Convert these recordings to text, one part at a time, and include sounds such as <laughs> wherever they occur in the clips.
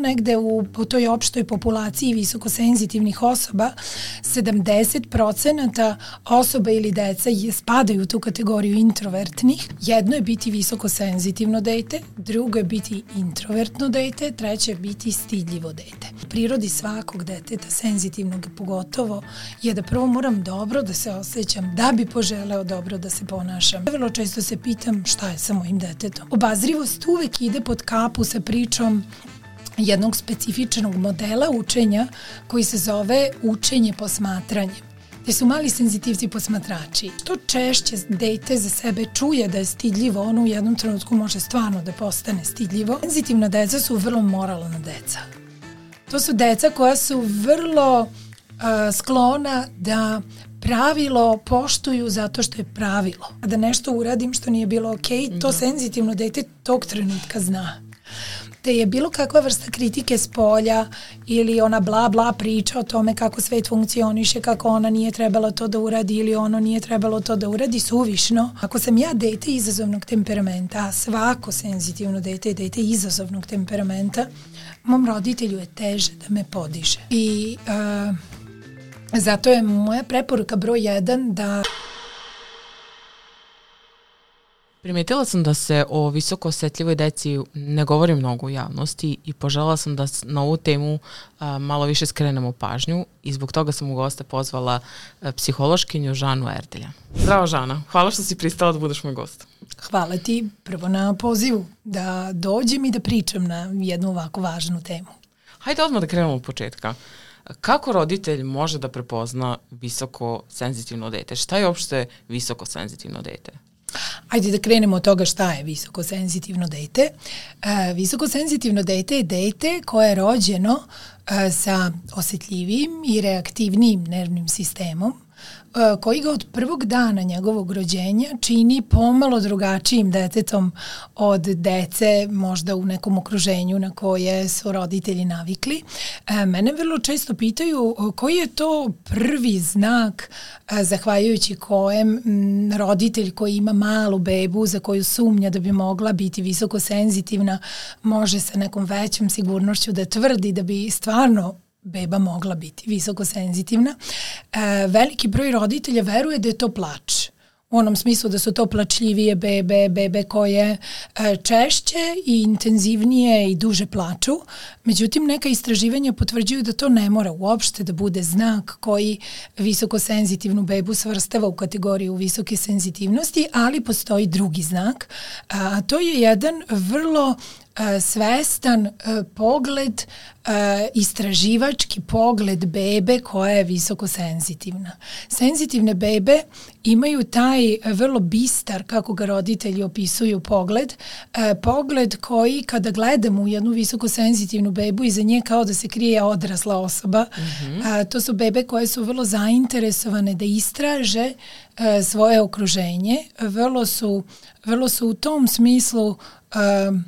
negde u po toj opštoj populaciji visokosenzitivnih osoba 70% osoba ili deca je, spadaju u tu kategoriju introvertnih. Jedno je biti visokosenzitivno dete, drugo je biti introvertno dete, treće je biti stidljivo dete. Prirodi svakog deteta, senzitivnog pogotovo, je da prvo moram dobro da se osjećam, da bi poželeo dobro da se ponašam. Vrlo često se pitam šta je sa mojim detetom. Obazrivost uvek ide pod kapu sa pričom jednog specifičnog modela učenja koji se zove učenje posmatranjem gde su mali senzitivci posmatrači. Što češće dete za sebe čuje da je stidljivo, ono u jednom trenutku može stvarno da postane stidljivo. Senzitivna deca su vrlo moralna deca. To su deca koja su vrlo uh, sklona da pravilo poštuju zato što je pravilo. A da nešto uradim što nije bilo okej, okay, to da. senzitivno dete tog trenutka zna te je bilo kakva vrsta kritike s polja ili ona bla bla priča o tome kako svet funkcioniše, kako ona nije trebala to da uradi ili ono nije trebalo to da uradi suvišno. Ako sam ja dete izazovnog temperamenta, a svako senzitivno dete je dete izazovnog temperamenta, mom roditelju je teže da me podiže. I uh, zato je moja preporuka broj jedan da Primetila sam da se o visoko osetljivoj deci ne govori mnogo u javnosti i požela sam da na ovu temu a, malo više skrenemo pažnju i zbog toga sam u goste pozvala a, psihološkinju Žanu Erdelja. Zdravo Žana, hvala što si pristala da budeš moj gost. Hvala ti prvo na pozivu da dođem i da pričam na jednu ovako važnu temu. Hajde odmah da krenemo od početka. Kako roditelj može da prepozna visoko senzitivno dete? Šta je uopšte visoko senzitivno dete? Ajde da krenemo od toga šta je visokosenzitivno dete. E, visokosenzitivno dete je dete koje je rođeno e, sa osetljivim i reaktivnim nervnim sistemom koji ga od prvog dana njegovog rođenja čini pomalo drugačijim detetom od dece možda u nekom okruženju na koje su roditelji navikli. E, mene vrlo često pitaju koji je to prvi znak e, zahvaljujući kojem roditelj koji ima malu bebu za koju sumnja da bi mogla biti visoko senzitivna može sa nekom većom sigurnošću da tvrdi da bi stvarno beba mogla biti visoko senzitivna. E, veliki broj roditelja veruje da je to plač u onom smislu da su to plačljivije bebe, bebe koje e, češće i intenzivnije i duže plaču. Međutim, neka istraživanja potvrđuju da to ne mora uopšte da bude znak koji visokosenzitivnu bebu svrstava u kategoriju visoke senzitivnosti, ali postoji drugi znak, a to je jedan vrlo svestan e, pogled, e, istraživački pogled bebe koja je visoko senzitivna. Senzitivne bebe imaju taj vrlo bistar, kako ga roditelji opisuju, pogled. Pogled koji kada gledamo u jednu visoko senzitivnu bebu, iza nje kao da se krije odrasla osoba. Mm -hmm. To su bebe koje su vrlo zainteresovane da istraže svoje okruženje. Vrlo su, vrlo su u tom smislu um,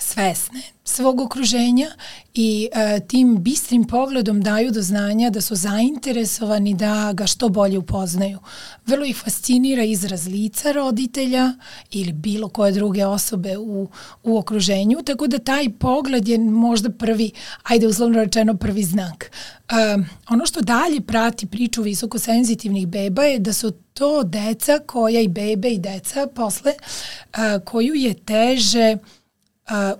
svesne svog okruženja i e, tim bistrim pogledom daju do znanja da su zainteresovani da ga što bolje upoznaju. Vrlo ih fascinira izraz lica roditelja ili bilo koje druge osobe u, u okruženju, tako da taj pogled je možda prvi, ajde uslovno rečeno prvi znak. E, ono što dalje prati priču visokosenzitivnih beba je da su to deca koja i bebe i deca posle e, koju je teže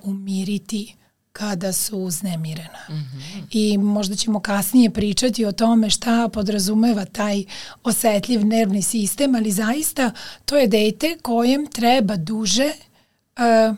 umiriti kada su uznemirena. Mm -hmm. I možda ćemo kasnije pričati o tome šta podrazumeva taj osetljiv nervni sistem, ali zaista to je dete kojem treba duže uh,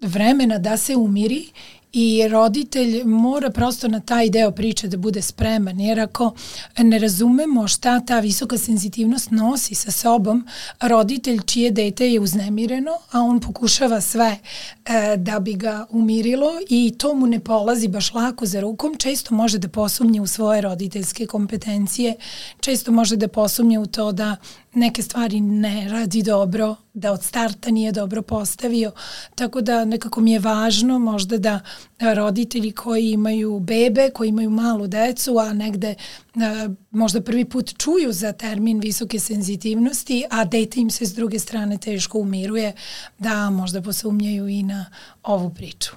vremena da se umiri i roditelj mora prosto na taj deo priče da bude spreman, jer ako ne razumemo šta ta visoka senzitivnost nosi sa sobom, roditelj čije dete je uznemireno, a on pokušava sve e, da bi ga umirilo i to mu ne polazi baš lako za rukom, često može da posumnje u svoje roditeljske kompetencije, često može da posumnje u to da neke stvari ne radi dobro, da od starta nije dobro postavio, tako da nekako mi je važno možda da roditelji koji imaju bebe, koji imaju malu decu, a negde a, možda prvi put čuju za termin visoke senzitivnosti, a dete im se s druge strane teško umiruje, da možda posumnjaju i na ovu priču.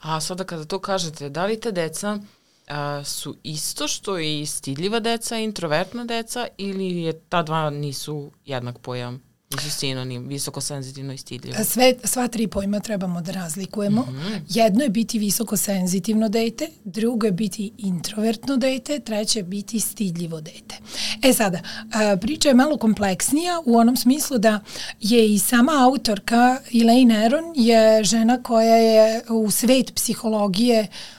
A sada kada to kažete, da li te deca a, su isto što i stidljiva deca, introvertna deca ili je ta dva nisu jednak pojam? Nisu sinonim, visoko senzitivno i stidljivo. Sve, sva tri pojma trebamo da razlikujemo. Mm -hmm. Jedno je biti visoko senzitivno dete, drugo je biti introvertno dete, treće je biti stidljivo dete. E sada, priča je malo kompleksnija u onom smislu da je i sama autorka Elaine Aron je žena koja je u svet psihologije uh,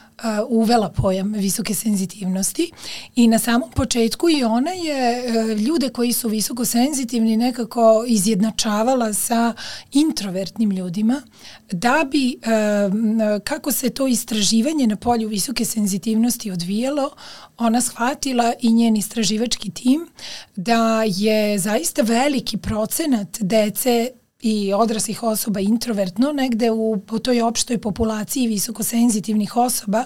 uvela pojam visoke senzitivnosti. I na samom početku i ona je uh, ljude koji su visoko senzitivni nekako izjednačavala sa introvertnim ljudima da bi uh, kako se to istraživanje na polju visoke senzitivnosti odvijalo ona shvatila i njen istraživački tim da je zaista veliki procenat dece i odraslih osoba introvertno, negde u, u toj opštoj populaciji visokosenzitivnih osoba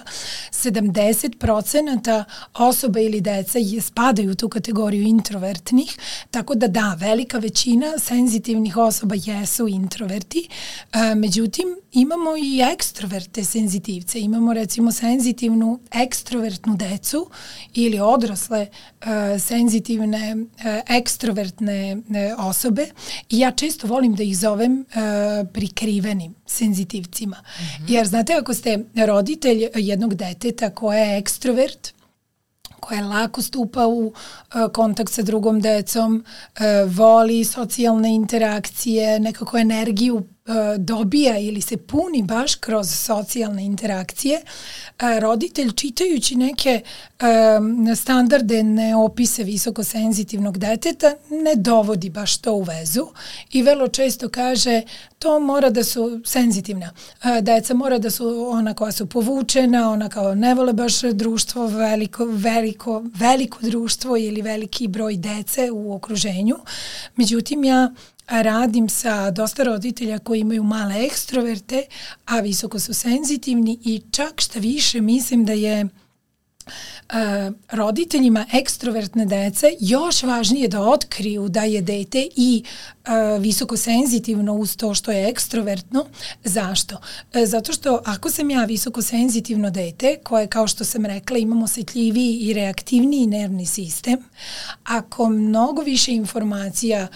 70% osoba ili deca je, spadaju u tu kategoriju introvertnih, tako da da, velika većina senzitivnih osoba jesu introverti, e, međutim imamo i ekstroverte senzitivce, imamo recimo senzitivnu ekstrovertnu decu ili odrasle senzitivne e, ekstrovertne e, osobe i ja često volim da ih zovem prikrivenim senzitivcima. Mm -hmm. Jer znate, ako ste roditelj jednog deteta koja je ekstrovert, koja lako stupa u uh, kontakt sa drugom decom, uh, voli socijalne interakcije, nekako energiju dobija ili se puni baš kroz socijalne interakcije, roditelj čitajući neke um, standardene opise visokosenzitivnog deteta ne dovodi baš to u vezu i vrlo često kaže to mora da su senzitivna. Deca mora da su ona koja su povučena, ona kao ne vole baš društvo, veliko, veliko, veliko društvo ili veliki broj dece u okruženju. Međutim, ja radim sa dosta roditelja koji imaju male ekstroverte, a visoko su senzitivni i čak šta više mislim da je roditeljima ekstrovertne dece još važnije da otkriju da je dete i uh, visoko senzitivno uz to što je ekstrovertno. Zašto? Uh, zato što ako sam ja visoko senzitivno dete, koje kao što sam rekla imamo osjetljiviji i reaktivniji nervni sistem, ako mnogo više informacija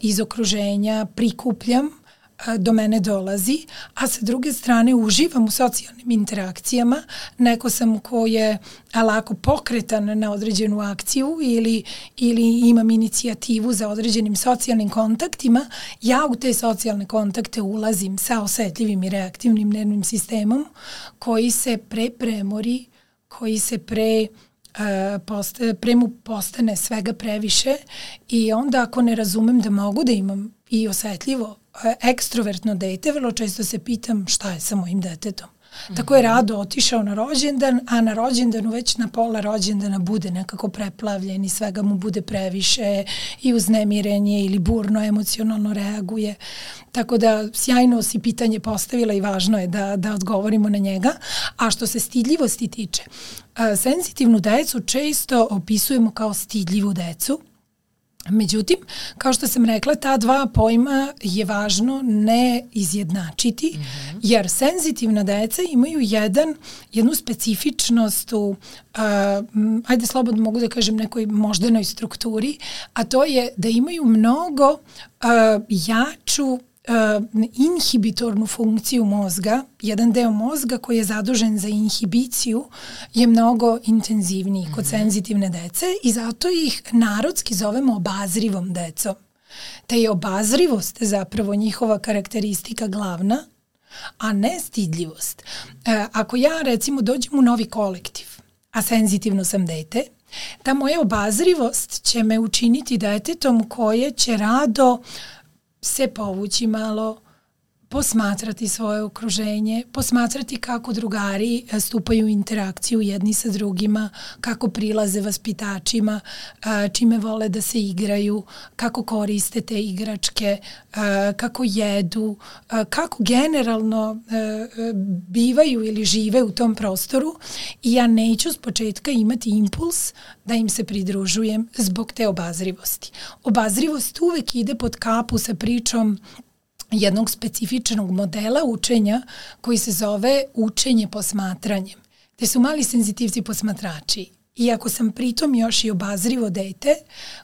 iz okruženja prikupljam, do mene dolazi, a sa druge strane uživam u socijalnim interakcijama. Neko sam ko je lako pokretan na određenu akciju ili, ili imam inicijativu za određenim socijalnim kontaktima, ja u te socijalne kontakte ulazim sa osetljivim i reaktivnim nervnim sistemom koji se pre premori, koji se pre posta, pre mu postane svega previše i onda ako ne razumem da mogu da imam i osetljivo ekstrovertno dete, vrlo često se pitam šta je sa mojim detetom. Tako je Rado otišao na rođendan, a na rođendanu već na pola rođendana bude nekako preplavljen i svega mu bude previše i uznemirenje ili burno emocionalno reaguje. Tako da sjajno si pitanje postavila i važno je da, da odgovorimo na njega. A što se stidljivosti tiče, senzitivnu decu često opisujemo kao stidljivu decu, Međutim, kao što sam rekla, ta dva pojma je važno ne izjednačiti, mm -hmm. jer senzitivna deca imaju jedan, jednu specifičnost u, uh, ajde slobodno mogu da kažem, nekoj moždanoj strukturi, a to je da imaju mnogo uh, jaču inhibitornu funkciju mozga, jedan deo mozga koji je zadužen za inhibiciju je mnogo intenzivniji kod mm -hmm. senzitivne dece i zato ih narodski zovemo obazrivom decom. Te je obazrivost zapravo njihova karakteristika glavna, a ne stidljivost. E, ako ja recimo dođem u novi kolektiv, a senzitivno sam dete, ta moja obazrivost će me učiniti detetom koje će rado uh, se povući malo, posmatrati svoje okruženje, posmatrati kako drugari e, stupaju u interakciju jedni sa drugima, kako prilaze vaspitačima, e, čime vole da se igraju, kako koriste te igračke, e, kako jedu, kako generalno bivaju ili žive u tom prostoru i ja neću s početka imati impuls da im se pridružujem zbog te obazrivosti. Obazrivost uvek ide pod kapu sa pričom jednog specifičnog modela učenja koji se zove učenje posmatranjem, gde su mali senzitivci posmatrači I ako sam pritom još i obazrivo dete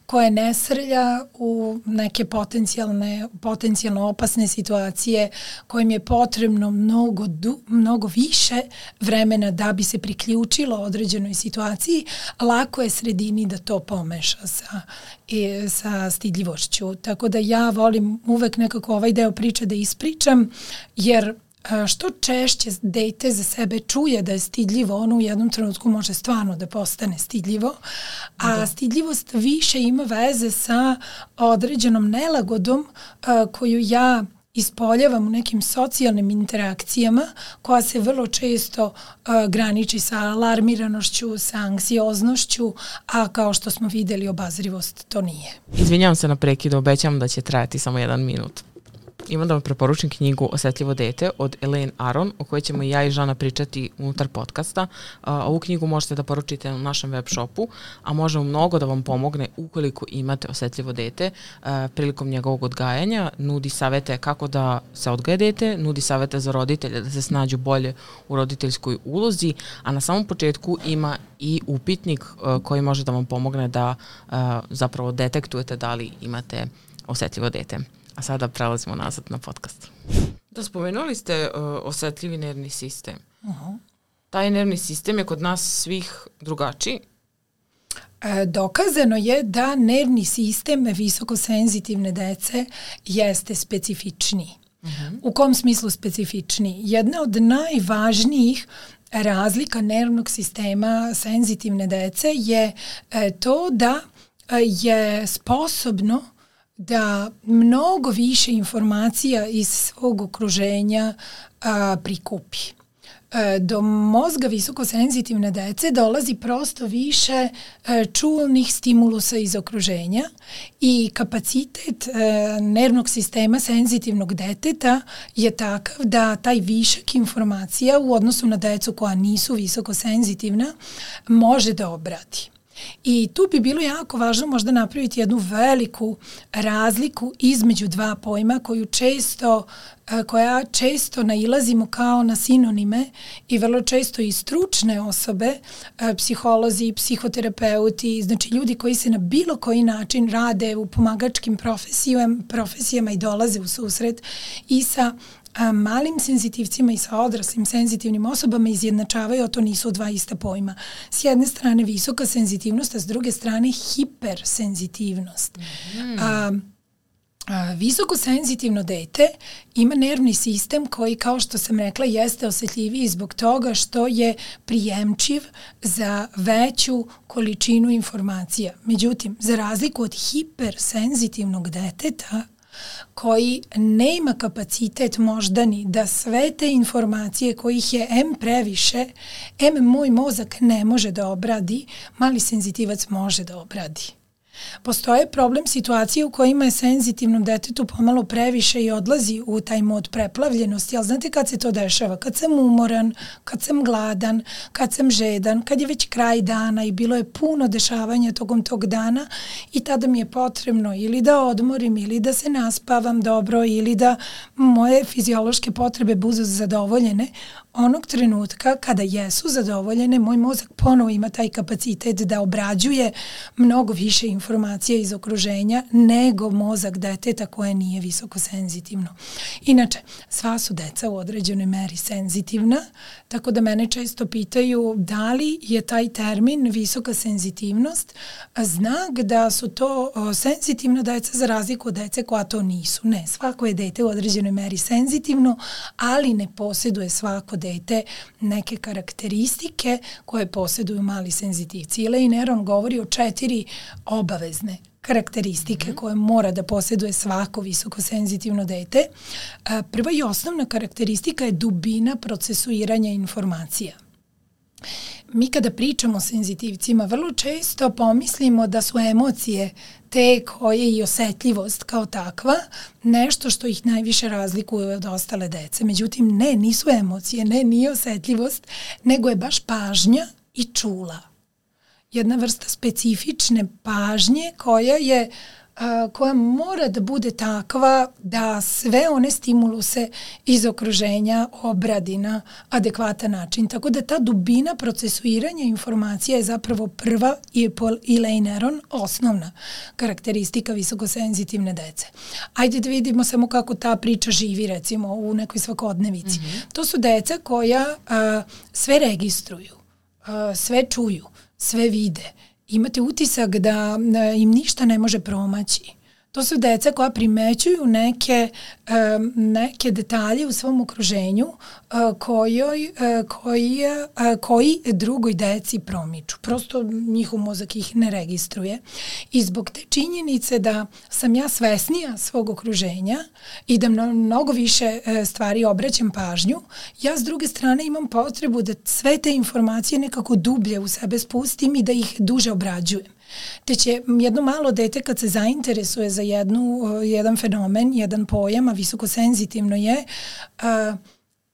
koje ne srlja u neke potencijalne, potencijalno opasne situacije kojim je potrebno mnogo, du, mnogo više vremena da bi se priključilo određenoj situaciji, lako je sredini da to pomeša sa, i, sa stidljivošću. Tako da ja volim uvek nekako ovaj deo priče da ispričam, jer što češće dete za sebe čuje da je stidljivo, ono u jednom trenutku može stvarno da postane stidljivo, a da. stidljivost više ima veze sa određenom nelagodom koju ja ispoljavam u nekim socijalnim interakcijama koja se vrlo često uh, graniči sa alarmiranošću, sa anksioznošću, a kao što smo videli obazrivost to nije. Izvinjavam se na prekidu, obećam da će trajati samo jedan minut imam da vam preporučim knjigu Osetljivo dete od Elaine Aron, o kojoj ćemo i ja i Žana pričati unutar podcasta. Ovu knjigu možete da poručite na našem web shopu, a može mnogo da vam pomogne ukoliko imate osetljivo dete prilikom njegovog odgajanja. Nudi savete kako da se odgaje dete, nudi savete za roditelje da se snađu bolje u roditeljskoj ulozi, a na samom početku ima i upitnik koji može da vam pomogne da zapravo detektujete da li imate osetljivo dete. A sada prelazimo nazad na podcast. Da, spomenuli ste uh, osetljivi nervni sistem. Uh -huh. Taj nervni sistem je kod nas svih drugačiji. E, dokazano je da nervni sistem visokosenzitivne dece jeste specifičniji. Uh mhm. -huh. U kom smislu specifičniji? Jedna od najvažnijih razlika nervnog sistema senzitivne dece je e, to da e, je sposobno da mnogo više informacija iz svog okruženja a, prikupi. E, do mozga visokosenzitivne dece dolazi prosto više e, čulnih stimulusa iz okruženja i kapacitet e, nervnog sistema senzitivnog deteta je takav da taj višak informacija u odnosu na decu koja nisu visokosenzitivna može da obradi. I tu bi bilo jako važno možda napraviti jednu veliku razliku između dva pojma koju često e, koja često nailazimo kao na sinonime i vrlo često i stručne osobe, e, psiholozi, psihoterapeuti, znači ljudi koji se na bilo koji način rade u pomagačkim profesijama, profesijama i dolaze u susret i sa malim senzitivcima i sa odraslim senzitivnim osobama izjednačavaju, a to nisu dva ista pojma. S jedne strane visoka senzitivnost, a s druge strane hipersenzitivnost. Mm. A, a, visoko senzitivno dete ima nervni sistem koji, kao što sam rekla, jeste osetljiviji zbog toga što je prijemčiv za veću količinu informacija. Međutim, za razliku od hipersenzitivnog deteta, koji nema kapacitet moždani da sve te informacije kojih je M previše, M moj mozak ne može da obradi, mali senzitivac može da obradi. Postoje problem situacije u kojima je senzitivnom detetu pomalo previše i odlazi u taj mod preplavljenosti, ali znate kad se to dešava? Kad sam umoran, kad sam gladan, kad sam žedan, kad je već kraj dana i bilo je puno dešavanja tokom tog dana i tada mi je potrebno ili da odmorim ili da se naspavam dobro ili da moje fiziološke potrebe budu zadovoljene, onog trenutka kada jesu zadovoljene, moj mozak ponovo ima taj kapacitet da obrađuje mnogo više informacija iz okruženja nego mozak deteta koje nije visoko senzitivno. Inače, sva su deca u određenoj meri senzitivna, tako da mene često pitaju da li je taj termin visoka senzitivnost znak da su to senzitivna deca za razliku od dece koja to nisu. Ne, svako je dete u određenoj meri senzitivno, ali ne posjeduje svako dete neke karakteristike koje posjeduju mali senzitivci. Elaine Aron govori o četiri obavezne karakteristike -hmm. koje mora da posjeduje svako visoko senzitivno dete. Prva i osnovna karakteristika je dubina procesuiranja informacija. Mi kada pričamo o senzitivcima, vrlo često pomislimo da su emocije te koje i osetljivost kao takva nešto što ih najviše razlikuje od ostale dece. Međutim, ne, nisu emocije, ne, nije osetljivost, nego je baš pažnja i čula. Jedna vrsta specifične pažnje koja je koja mora da bude takva da sve one stimuluse iz okruženja obradi na adekvatan način. Tako da ta dubina procesuiranja informacija je zapravo prva i, i Leineron osnovna karakteristika visokosenzitivne dece. Ajde da vidimo samo kako ta priča živi recimo u nekoj svakodnevici. Mm -hmm. To su deca koja a, sve registruju, a, sve čuju, sve vide. Imate utisak da im ništa ne može promaći. To su deca koja primećuju neke, neke detalje u svom okruženju kojoj, koji, koji drugoj deci promiču. Prosto njihov mozak ih ne registruje. I zbog te činjenice da sam ja svesnija svog okruženja i da mnogo više stvari obraćam pažnju, ja s druge strane imam potrebu da sve te informacije nekako dublje u sebe spustim i da ih duže obrađujem. Te će jedno malo dete kad se zainteresuje za jednu, jedan fenomen, jedan pojam, a visoko senzitivno je, a,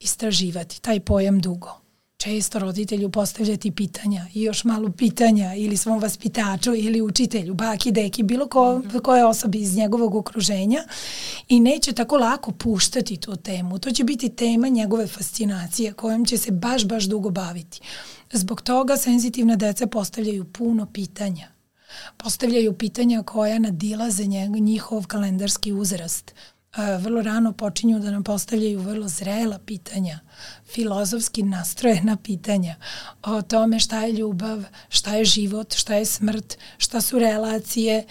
istraživati taj pojam dugo često roditelju postavljati pitanja i još malo pitanja ili svom vaspitaču ili učitelju, baki, deki, bilo ko, mhm. koje osobi iz njegovog okruženja i neće tako lako puštati tu temu. To će biti tema njegove fascinacije kojom će se baš, baš dugo baviti. Zbog toga senzitivna deca postavljaju puno pitanja postavljaju pitanja koja nadilaze njihov kalendarski uzrast. Vrlo rano počinju da nam postavljaju vrlo zrela pitanja filozofski nastrojena pitanja o tome šta je ljubav, šta je život, šta je smrt, šta su relacije,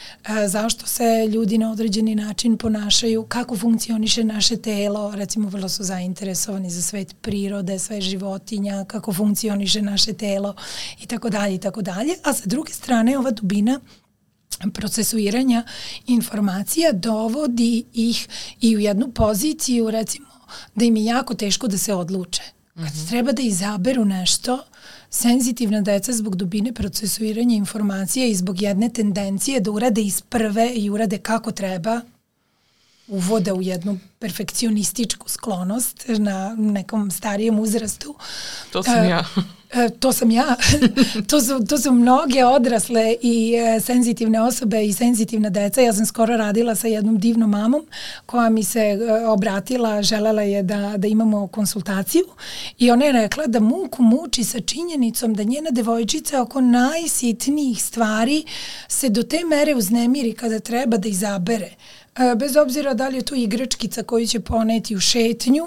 zašto se ljudi na određeni način ponašaju, kako funkcioniše naše telo, recimo vrlo su zainteresovani za svet prirode, sve životinja, kako funkcioniše naše telo i tako dalje i tako dalje, a sa druge strane ova dubina procesuiranja informacija dovodi ih i u jednu poziciju recimo da im je jako teško da se odluče. Kad mm -hmm. treba da izaberu nešto, senzitivna deca zbog dubine procesuiranja informacija i zbog jedne tendencije da urade iz prve i urade kako treba, uvode u jednu perfekcionističku sklonost na nekom starijem uzrastu. To sam ja. E, to sam ja. <laughs> to, su, to su mnoge odrasle i e, senzitivne osobe i senzitivna deca. Ja sam skoro radila sa jednom divnom mamom koja mi se e, obratila, želela je da, da imamo konsultaciju i ona je rekla da muku muči sa činjenicom da njena devojčica oko najsitnijih stvari se do te mere uznemiri kada treba da izabere bez obzira da li je to igračkica koju će poneti u šetnju,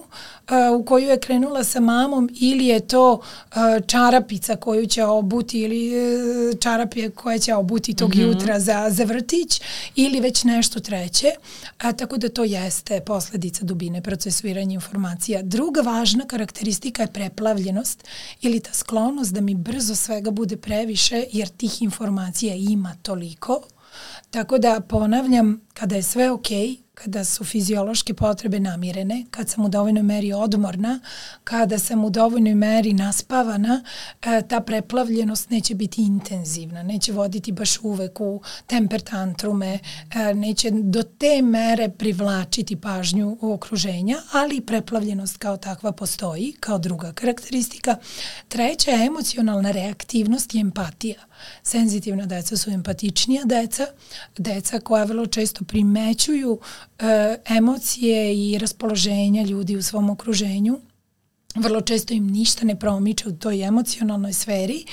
e, u koju je krenula sa mamom ili je to e, čarapica koju će obuti ili čarapje koje će obuti tog mm -hmm. jutra za, za vrtić ili već nešto treće. A, tako da to jeste posledica dubine procesuiranja informacija. Druga važna karakteristika je preplavljenost ili ta sklonost da mi brzo svega bude previše jer tih informacija ima toliko Tako da ponavljam, kada je sve okay, kada su fiziološke potrebe namirene, kad sam u dovoljnoj meri odmorna, kada sam u dovoljnoj meri naspavana, e, ta preplavljenost neće biti intenzivna, neće voditi baš uvek u temper tantrume, e, neće do te mere privlačiti pažnju u okruženja, ali preplavljenost kao takva postoji, kao druga karakteristika. Treća je emocionalna reaktivnost i empatija. Senzitivna deca su empatičnija deca, deca koja vrlo često primećuju e, emocije i raspoloženja ljudi u svom okruženju vrlo često im ništa ne promiče u toj emocionalnoj sferi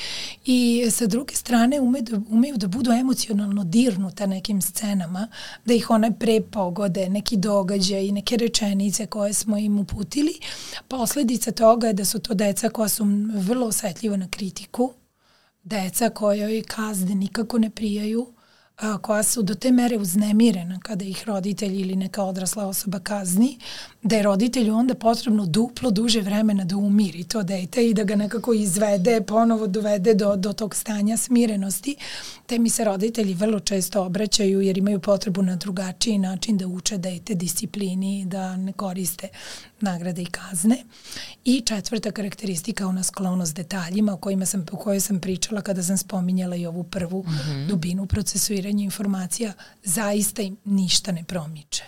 i sa druge strane ume da, umeju da budu emocionalno dirnuta nekim scenama, da ih one pre pogode, neki događaj neke rečenice koje smo im uputili. Posledica toga je da su to deca koja su vrlo osetljiva na kritiku, deca kojoj kazne nikako ne prijaju, a, koja su do te mere uznemirena kada ih roditelj ili neka odrasla osoba kazni, da je roditelju onda potrebno duplo duže vremena da umiri to dete i da ga nekako izvede, ponovo dovede do, do tog stanja smirenosti, te mi se roditelji vrlo često obraćaju jer imaju potrebu na drugačiji način da uče dete disciplini, da ne koriste nagrade i kazne. I četvrta karakteristika, ona sklonost detaljima o, kojima sam, o kojoj sam pričala kada sam spominjala i ovu prvu mm -hmm. dubinu procesuiranja informacija, zaista im ništa ne promiče.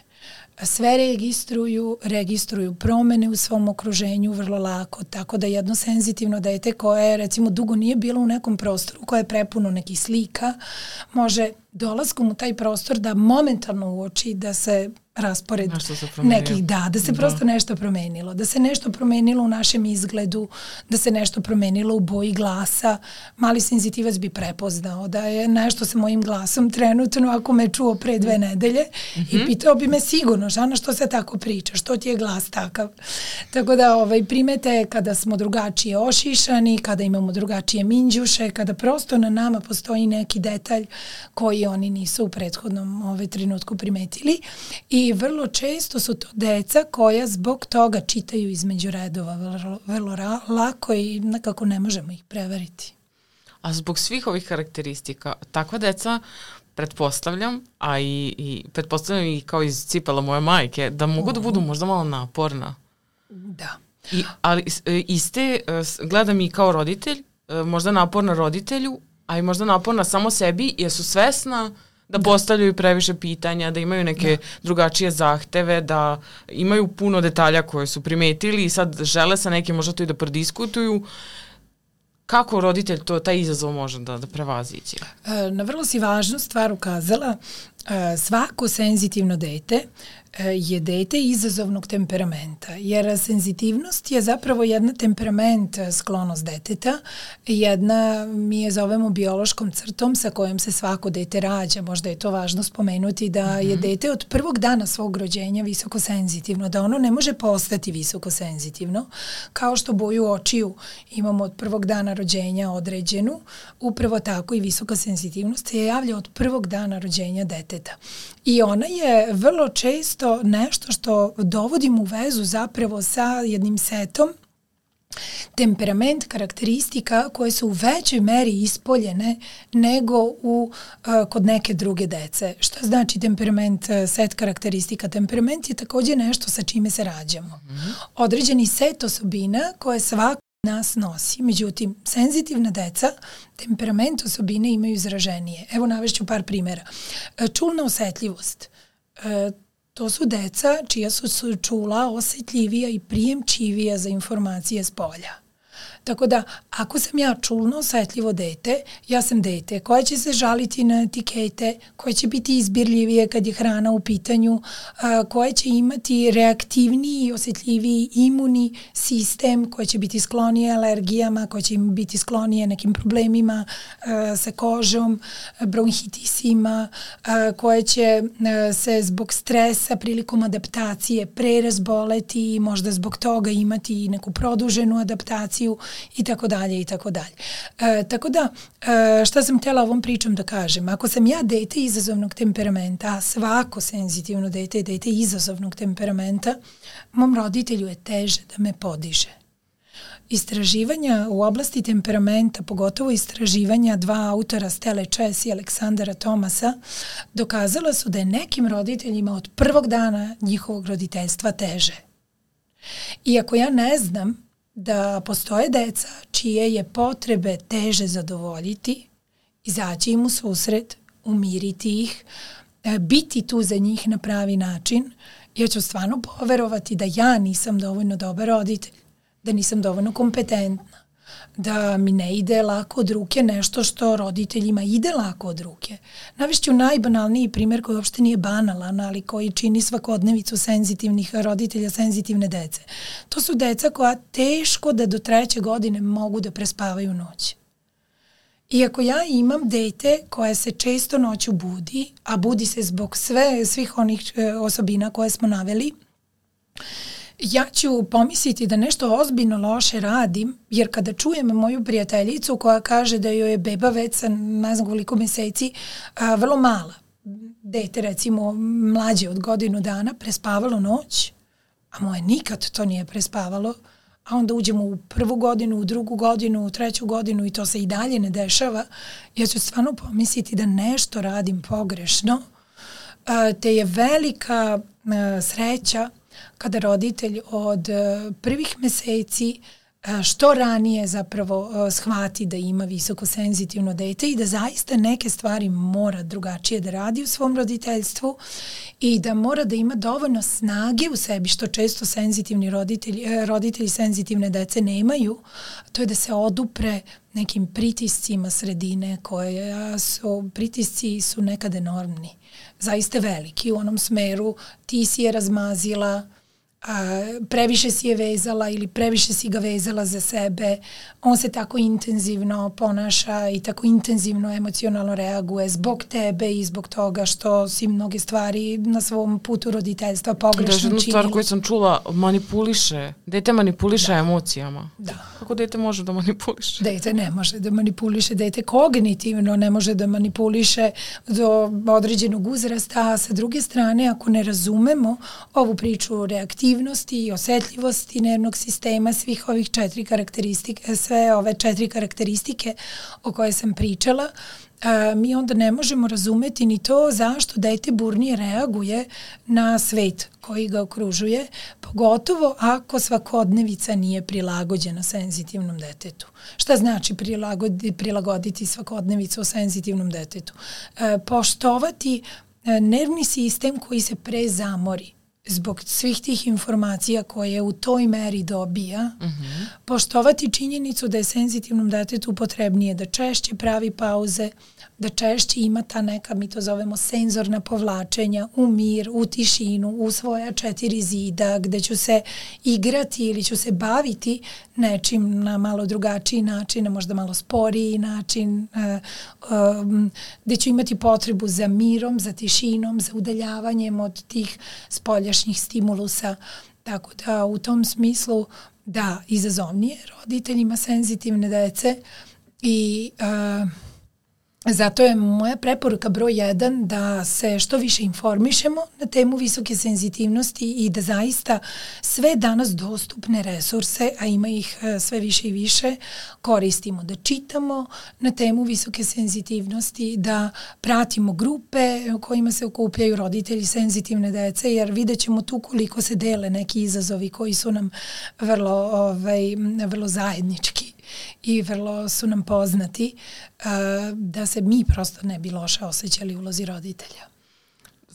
Sve registruju, registruju promene u svom okruženju vrlo lako, tako da jedno senzitivno dete koje recimo dugo nije bilo u nekom prostoru koje je prepuno nekih slika, može dolaskom u taj prostor da momentalno uoči da se raspored se nekih, da, da se da. prosto nešto promenilo, da se nešto promenilo u našem izgledu, da se nešto promenilo u boji glasa. Mali senzitivac bi prepoznao da je nešto sa mojim glasom trenutno ako me čuo pre dve nedelje mm -hmm. i mhm. pitao bi me sigurno, Žana, što se tako priča, što ti je glas takav. Tako da ovaj, primete kada smo drugačije ošišani, kada imamo drugačije minđuše, kada prosto na nama postoji neki detalj koji oni nisu u prethodnom ovaj, trenutku primetili i vrlo često su to deca koja zbog toga čitaju između redova vrlo, vrlo lako i nekako ne možemo ih prevariti. A zbog svih ovih karakteristika, takva deca pretpostavljam, a i, i pretpostavljam i kao iz cipela moje majke, da mogu da budu možda malo naporna. Da. I, ali e, iste, e, gledam i kao roditelj, e, možda naporna roditelju, a i možda naporna samo sebi, jer su svesna da, da postavljaju previše pitanja, da imaju neke da. drugačije zahteve, da imaju puno detalja koje su primetili i sad žele sa nekim možda to i da prodiskutuju. Kako roditelj to, taj izazov može da, da prevazići? E, na vrlo si važnu stvar ukazala. E, svako senzitivno dete E, je dete izazovnog temperamenta, jer senzitivnost je zapravo jedna temperament e, sklonost deteta, jedna mi je zovemo biološkom crtom sa kojom se svako dete rađa, možda je to važno spomenuti da mm -hmm. je dete od prvog dana svog rođenja visoko senzitivno, da ono ne može postati visoko senzitivno, kao što boju očiju imamo od prvog dana rođenja određenu, upravo tako i visoka senzitivnost se javlja od prvog dana rođenja deteta. I ona je vrlo često nešto što dovodim u vezu zapravo sa jednim setom temperament, karakteristika koje su u većoj meri ispoljene nego u, uh, kod neke druge dece. Šta znači temperament, uh, set karakteristika? Temperament je takođe nešto sa čime se rađamo. -hmm. Određeni set osobina koje svako nas nosi. Međutim, senzitivna deca temperament osobine imaju izraženije. Evo navešću par primjera. Uh, čulna osetljivost. To su deca čija su, su čula osjetljivija i prijemčivija za informacije s polja. Tako da, ako sam ja čulno osetljivo dete, ja sam dete koje će se žaliti na etikete, koje će biti izbirljivije kad je hrana u pitanju, a, koje će imati reaktivniji i osjetljiviji imuni sistem, koje će biti sklonije alergijama, koje će biti sklonije nekim problemima sa kožom, bronhitisima, a, koje će se zbog stresa prilikom adaptacije prerazboleti i možda zbog toga imati neku produženu adaptaciju i tako dalje i tako dalje. E, tako da, e, šta sam htjela ovom pričom da kažem? Ako sam ja dete izazovnog temperamenta, svako senzitivno dete je dete izazovnog temperamenta, mom roditelju je teže da me podiže. Istraživanja u oblasti temperamenta, pogotovo istraživanja dva autora Stele Čes i Aleksandara Tomasa, dokazala su da je nekim roditeljima od prvog dana njihovog roditeljstva teže. Iako ja ne znam da postoje deca čije je potrebe teže zadovoljiti, izaći im u susret, umiriti ih, e, biti tu za njih na pravi način, ja ću stvarno poverovati da ja nisam dovoljno dobar roditelj, da nisam dovoljno kompetentna, da mi ne ide lako od ruke nešto što roditeljima ide lako od ruke. Navišću najbanalniji primjer koji uopšte nije banalan, ali koji čini svakodnevicu senzitivnih roditelja, senzitivne dece. To su deca koja teško da do treće godine mogu da prespavaju noć. Iako ja imam dete koje se često noću budi, a budi se zbog sve, svih onih e, osobina koje smo naveli, ja ću pomisliti da nešto ozbiljno loše radim, jer kada čujem moju prijateljicu koja kaže da joj je beba već sa ne znam koliko meseci a, vrlo mala, dete recimo mlađe od godinu dana, prespavalo noć, a moje nikad to nije prespavalo, a onda uđemo u prvu godinu, u drugu godinu, u treću godinu i to se i dalje ne dešava, ja ću stvarno pomisliti da nešto radim pogrešno, te je velika sreća kada roditelj od e, prvih meseci što ranije zapravo shvati da ima visoko senzitivno dete i da zaista neke stvari mora drugačije da radi u svom roditeljstvu i da mora da ima dovoljno snage u sebi što često senzitivni roditelji, e, roditelji senzitivne dece nemaju, to je da se odupre nekim pritiscima sredine koje su, pritisci su nekad enormni, zaista veliki u onom smeru ti si je razmazila, previše si je vezala ili previše si ga vezala za sebe, on se tako intenzivno ponaša i tako intenzivno emocionalno reaguje zbog tebe i zbog toga što si mnoge stvari na svom putu roditeljstva pogrešno činila. Da, jednu stvar koju sam čula, manipuliše, dete manipuliše da. emocijama. Da. Kako dete može da manipuliše? Dete ne može da manipuliše, dete kognitivno ne može da manipuliše do određenog uzrasta, a sa druge strane ako ne razumemo ovu priču reaktivnosti i osetljivosti nervnog sistema, svih ovih četiri karakteristike, sve ove četiri karakteristike o koje sam pričala, a, mi onda ne možemo razumeti ni to zašto dete burnije reaguje na svet koji ga okružuje, pogotovo ako svakodnevica nije prilagođena senzitivnom detetu. Šta znači prilagodi, prilagoditi svakodnevicu o senzitivnom detetu? E, poštovati e, nervni sistem koji se prezamori zbog svih tih informacija koje u toj meri dobija, uh mhm. -huh. poštovati činjenicu da je senzitivnom detetu potrebnije da češće pravi pauze, da češće ima ta neka, mi to zovemo senzorna povlačenja u mir, u tišinu, u svoja četiri zida, gde ću se igrati ili ću se baviti nečim na malo drugačiji način, na možda malo sporiji način, um, gde ću imati potrebu za mirom, za tišinom, za udaljavanjem od tih spoljašnjih stimulusa. Tako da u tom smislu da, izazovnije roditeljima senzitivne dece i uh, Zato je moja preporuka broj jedan da se što više informišemo na temu visoke senzitivnosti i da zaista sve danas dostupne resurse, a ima ih e, sve više i više, koristimo. Da čitamo na temu visoke senzitivnosti, da pratimo grupe u kojima se okupljaju roditelji senzitivne dece, jer vidjet ćemo tu koliko se dele neki izazovi koji su nam vrlo, ovaj, vrlo zajednički i vrlo su nam poznati uh, da se mi prosto ne bi loše osjećali ulozi roditelja.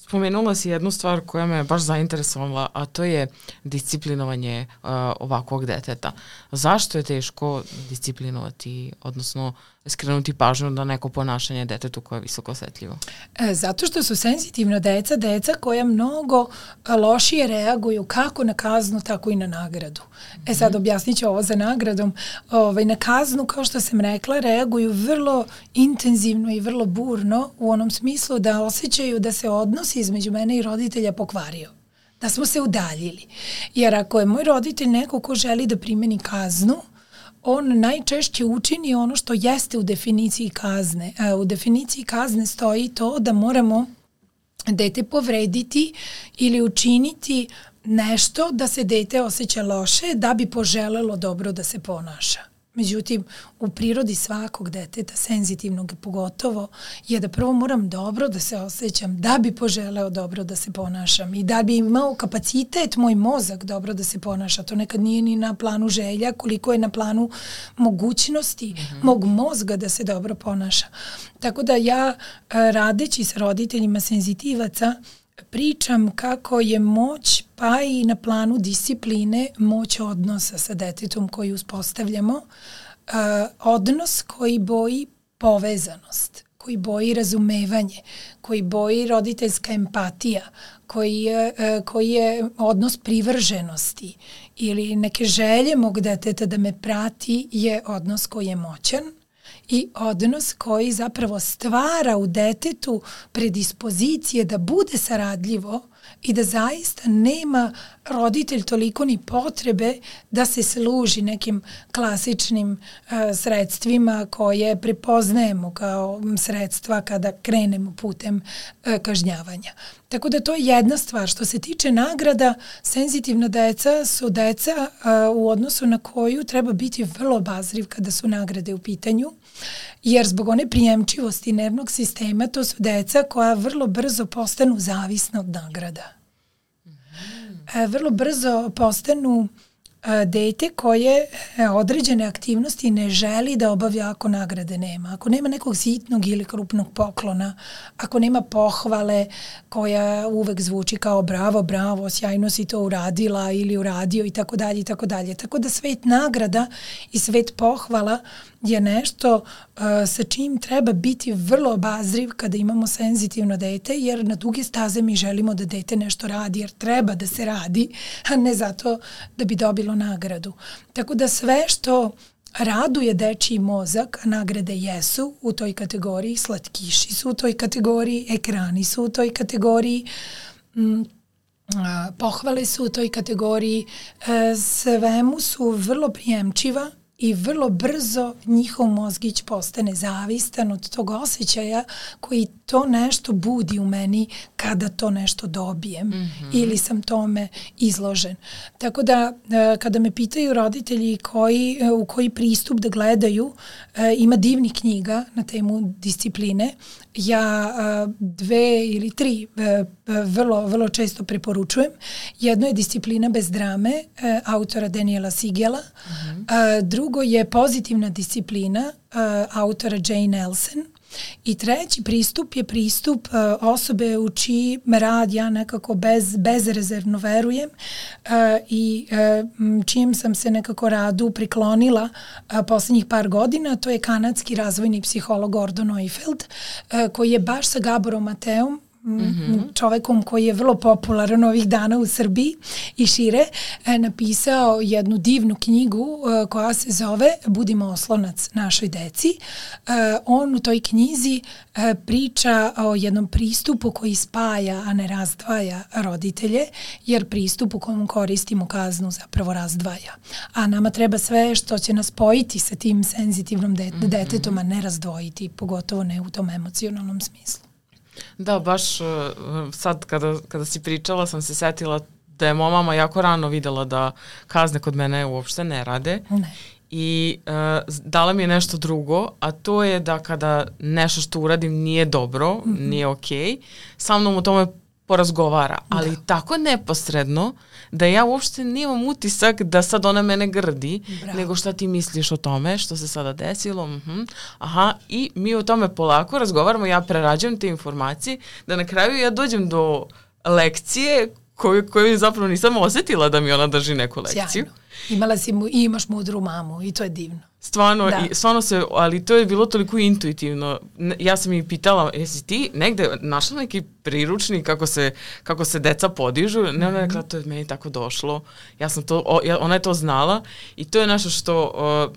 Spomenula si jednu stvar koja me baš zainteresovala, a to je disciplinovanje uh, ovakvog deteta. Zašto je teško disciplinovati, odnosno skrenuti pažnju na neko ponašanje detetu koje je visoko osetljivo? E, zato što su senzitivna deca, deca koja mnogo lošije reaguju kako na kaznu, tako i na nagradu. E sad mhm. objasnit ću ovo za nagradom. Ovaj, na kaznu, kao što sam rekla, reaguju vrlo intenzivno i vrlo burno u onom smislu da osjećaju da se odnos između mene i roditelja pokvario da smo se udaljili. Jer ako je moj roditelj neko ko želi da primeni kaznu, on najčešće učini ono što jeste u definiciji kazne. E, u definiciji kazne stoji to da moramo dete povrediti ili učiniti nešto da se dete osjeća loše da bi poželelo dobro da se ponaša. Međutim, u prirodi svakog deteta, senzitivnog pogotovo, je da prvo moram dobro da se osjećam da bi poželeo dobro da se ponašam i da bi imao kapacitet moj mozak dobro da se ponaša. To nekad nije ni na planu želja, koliko je na planu mogućnosti mm -hmm. mog mozga da se dobro ponaša. Tako da ja radeći sa roditeljima senzitivaca pričam kako je moć pa i na planu discipline moć odnosa sa detetom koji uspostavljamo, uh, odnos koji boji povezanost, koji boji razumevanje, koji boji roditeljska empatija, koji je, uh, koji je odnos privrženosti ili neke želje mog deteta da me prati je odnos koji je moćan i odnos koji zapravo stvara u detetu predispozicije da bude saradljivo i da zaista nema roditelj toliko ni potrebe da se služi nekim klasičnim uh, sredstvima koje prepoznajemo kao sredstva kada krenemo putem uh, kažnjavanja. Tako da to je jedna stvar. Što se tiče nagrada, senzitivna deca su deca uh, u odnosu na koju treba biti vrlo obazriv kada su nagrade u pitanju jer zbog one prijemčivosti nervnog sistema to su deca koja vrlo brzo postanu zavisna od nagrada. E, vrlo brzo postanu dete koje e, određene aktivnosti ne želi da obavlja ako nagrade nema. Ako nema nekog sitnog ili krupnog poklona, ako nema pohvale koja uvek zvuči kao bravo, bravo, sjajno si to uradila ili uradio i tako dalje i tako dalje. Tako da svet nagrada i svet pohvala je nešto uh, sa čim treba biti vrlo obazriv kada imamo senzitivno dete, jer na duge staze mi želimo da dete nešto radi, jer treba da se radi, a ne zato da bi dobilo nagradu. Tako da sve što raduje dečiji mozak, a nagrade jesu u toj kategoriji, slatkiši su u toj kategoriji, ekrani su u toj kategoriji, mm, pohvale su u toj kategoriji, e, svemu su vrlo prijemčiva i vrlo brzo njihov mozgić postane zavistan od tog osjećaja koji to nešto budi u meni kada to nešto dobijem mm -hmm. ili sam tome izložen. Tako da e, kada me pitaju roditelji koji, e, u koji pristup da gledaju, e, ima divnih knjiga na temu discipline. Ja dve ili tri vrlo, vrlo često preporučujem. Jedno je Disciplina bez drame autora Daniela Sigela. Mm -hmm. Drugo je Pozitivna disciplina autora Jane Nelson I treći pristup je pristup uh, osobe u čiji rad ja nekako bez, bezrezervno verujem uh, i uh, čijem sam se nekako radu priklonila poslednjih par godina, to je kanadski razvojni psiholog Gordon Neufeld, koji je baš sa Gaborom Mateom Mm -hmm. čovekom koji je vrlo popularan ovih dana u Srbiji i šire, e, napisao jednu divnu knjigu e, koja se zove Budimo oslonac našoj deci. E, on u toj knjizi e, priča o jednom pristupu koji spaja, a ne razdvaja roditelje, jer pristup u kojem koristimo kaznu zapravo razdvaja. A nama treba sve što će nas spojiti sa tim senzitivnom de mm -hmm. detetom, a ne razdvojiti, pogotovo ne u tom emocionalnom smislu. Da, baš uh, sad kada, kada si pričala sam se setila da je moja mama jako rano videla da kazne kod mene uopšte ne rade. Ne. I uh, dala mi je nešto drugo, a to je da kada nešto što uradim nije dobro, mm -hmm. nije okej, okay, sa mnom o tome porazgovara, ali da. tako neposredno da ja uopšte nemam utisak da sad ona mene grdi, Bravo. nego šta ti misliš o tome, što se sada desilo, uh mhm. -huh. aha, i mi o tome polako razgovaramo, ja prerađujem te informacije, da na kraju ja dođem do lekcije koju, koju zapravo nisam osetila da mi ona drži neku lekciju. Sjajno. Imala si mu, i imaš mudru mamu i to je divno. Stvarno, da. i, stvarno se, ali to je bilo toliko intuitivno. Ja sam i pitala, jesi ti negde našla neki priručnik kako se, kako se deca podižu? Ne, ona je rekla, to je meni tako došlo. Ja sam to, o, ja, ona je to znala i to je nešto što o,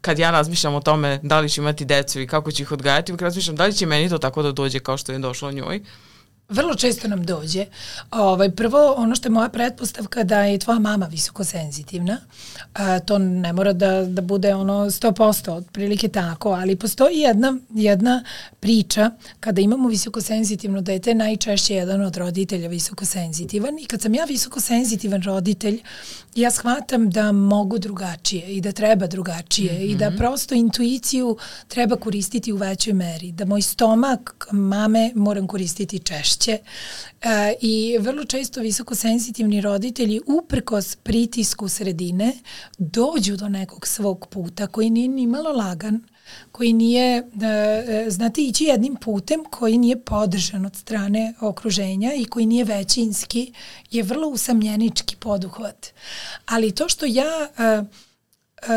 kad ja razmišljam o tome da li ću imati decu i kako ću ih odgajati, uvijek razmišljam da li će meni to tako da dođe kao što je došlo njoj. Vrlo često nam dođe. Ovaj, prvo, ono što je moja pretpostavka da je tvoja mama visoko senzitivna. A, to ne mora da, da bude ono 100%, otprilike tako, ali postoji jedna, jedna priča kada imamo visoko senzitivno dete, najčešće jedan od roditelja visoko senzitivan i kad sam ja visoko senzitivan roditelj, ja shvatam da mogu drugačije i da treba drugačije mm -hmm. i da mhm. prosto intuiciju treba koristiti u većoj meri, da moj stomak mame moram koristiti češće e, i vrlo često visoko senzitivni roditelji uprkos pritisku sredine dođu do nekog svog puta koji nije ni malo lagan, koji nije, e, znate, ići jednim putem koji nije podržan od strane okruženja i koji nije većinski, je vrlo usamljenički poduhvat. Ali to što ja e,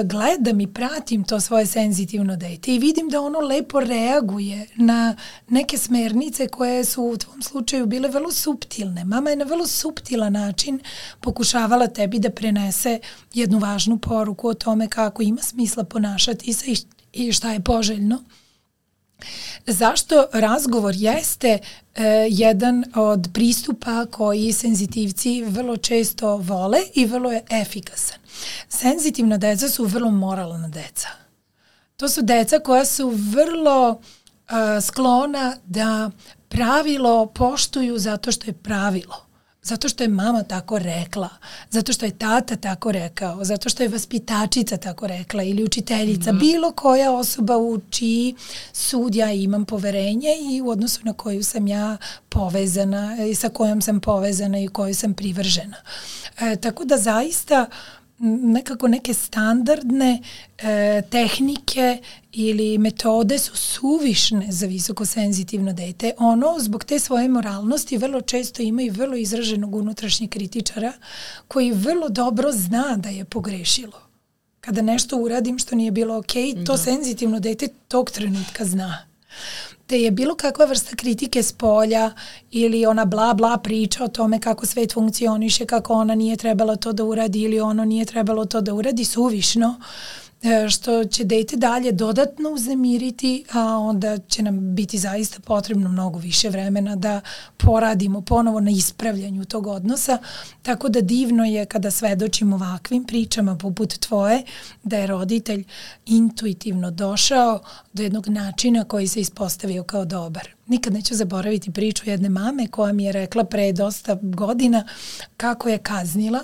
gledam i pratim to svoje senzitivno dete i vidim da ono lepo reaguje na neke smernice koje su u tvom slučaju bile vrlo suptilne. Mama je na vrlo suptilan način pokušavala tebi da prenese jednu važnu poruku o tome kako ima smisla ponašati se i šta je poželjno. Zašto razgovor jeste e, jedan od pristupa koji senzitivci vrlo često vole i vrlo je efikasan. Senzitivna deca su vrlo moralna deca. To su deca koja su vrlo e, sklona da pravilo poštuju zato što je pravilo. Zato što je mama tako rekla, zato što je tata tako rekao, zato što je vaspitačica tako rekla ili učiteljica, mm. bilo koja osoba u čiji sud ja imam poverenje i u odnosu na koju sam ja povezana i sa kojom sam povezana i kojoj sam privržena. E, tako da zaista nekako neke standardne e, tehnike ili metode su suvišne za visokosenzitivno dete. Ono zbog te svoje moralnosti vrlo često ima i vrlo izraženog unutrašnjeg kritičara koji vrlo dobro zna da je pogrešilo. Kada nešto uradim što nije bilo ok, to da. senzitivno dete tog trenutka zna te je bilo kakva vrsta kritike s polja ili ona bla bla priča o tome kako svet funkcioniše, kako ona nije trebala to da uradi ili ono nije trebalo to da uradi suvišno. Uh, što će dete dalje dodatno uzemiriti, a onda će nam biti zaista potrebno mnogo više vremena da poradimo ponovo na ispravljanju tog odnosa, tako da divno je kada svedočimo ovakvim pričama poput tvoje, da je roditelj intuitivno došao do jednog načina koji se ispostavio kao dobar. Nikad neću zaboraviti priču jedne mame koja mi je rekla pre dosta godina kako je kaznila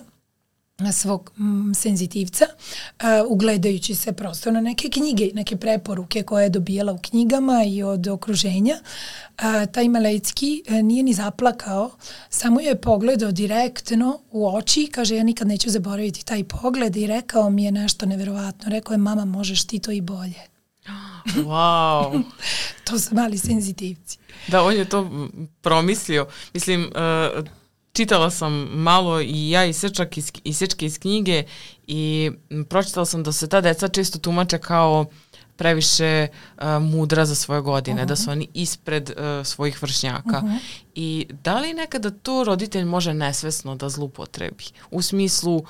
svog mm, senzitivca, uh, ugledajući se prosto na neke knjige, neke preporuke koje je dobijala u knjigama i od okruženja. Uh, taj Malecki uh, nije ni zaplakao, samo je pogledao direktno u oči, kaže ja nikad neću zaboraviti taj pogled i rekao mi je nešto neverovatno. Rekao je mama možeš ti to i bolje. <gasps> Wow. <laughs> to su mali senzitivci. Da, on je to promislio. Mislim, uh, čitala sam malo i ja i sečak iz, i sečke iz knjige i pročitala sam da se ta deca često tumače kao previše uh, mudra za svoje godine, uh -huh. da su oni ispred uh, svojih vršnjaka. Uh -huh. I da li nekada to roditelj može nesvesno da zlupotrebi? U smislu, uh,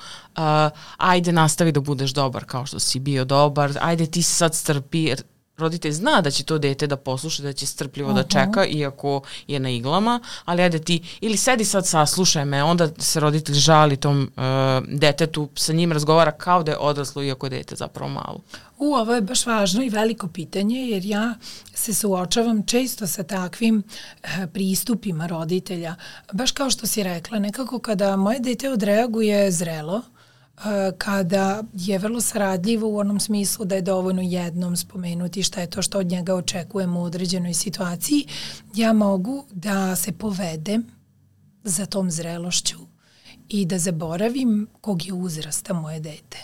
ajde nastavi da budeš dobar kao što si bio dobar, ajde ti sad strpi, roditelj zna da će to dete da posluša, da će strpljivo uh -huh. da čeka, iako je na iglama, ali ajde ti, ili sedi sad saslušaj me, onda se roditelj žali tom uh, detetu, sa njim razgovara kao da je odraslo, iako je dete zapravo malo. U, ovo je baš važno i veliko pitanje, jer ja se suočavam često sa takvim uh, pristupima roditelja. Baš kao što si rekla, nekako kada moje dete odreaguje zrelo, kada je vrlo saradljivo u onom smislu da je dovoljno jednom spomenuti šta je to što od njega očekujemo u određenoj situaciji, ja mogu da se povedem za tom zrelošću i da zaboravim kog je uzrasta moje dete.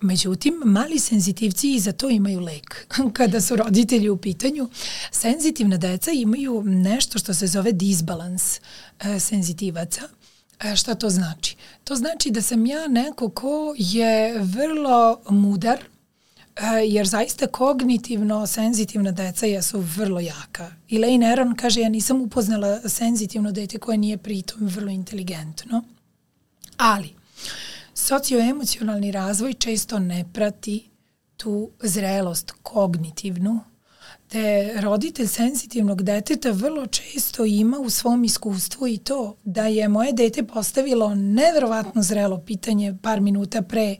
Međutim, mali senzitivci i za to imaju lek. <laughs> Kada su roditelji u pitanju, senzitivna deca imaju nešto što se zove disbalans e, senzitivaca – E, šta to znači? To znači da sam ja neko ko je vrlo mudar, e, jer zaista kognitivno senzitivna deca jesu vrlo jaka. Elaine Aron kaže ja nisam upoznala senzitivno dete koje nije pritom vrlo inteligentno. Ali, socioemocionalni razvoj često ne prati tu zrelost kognitivnu te roditelj senzitivnog deteta vrlo često ima u svom iskustvu i to da je moje dete postavilo neverovatno zrelo pitanje par minuta pre,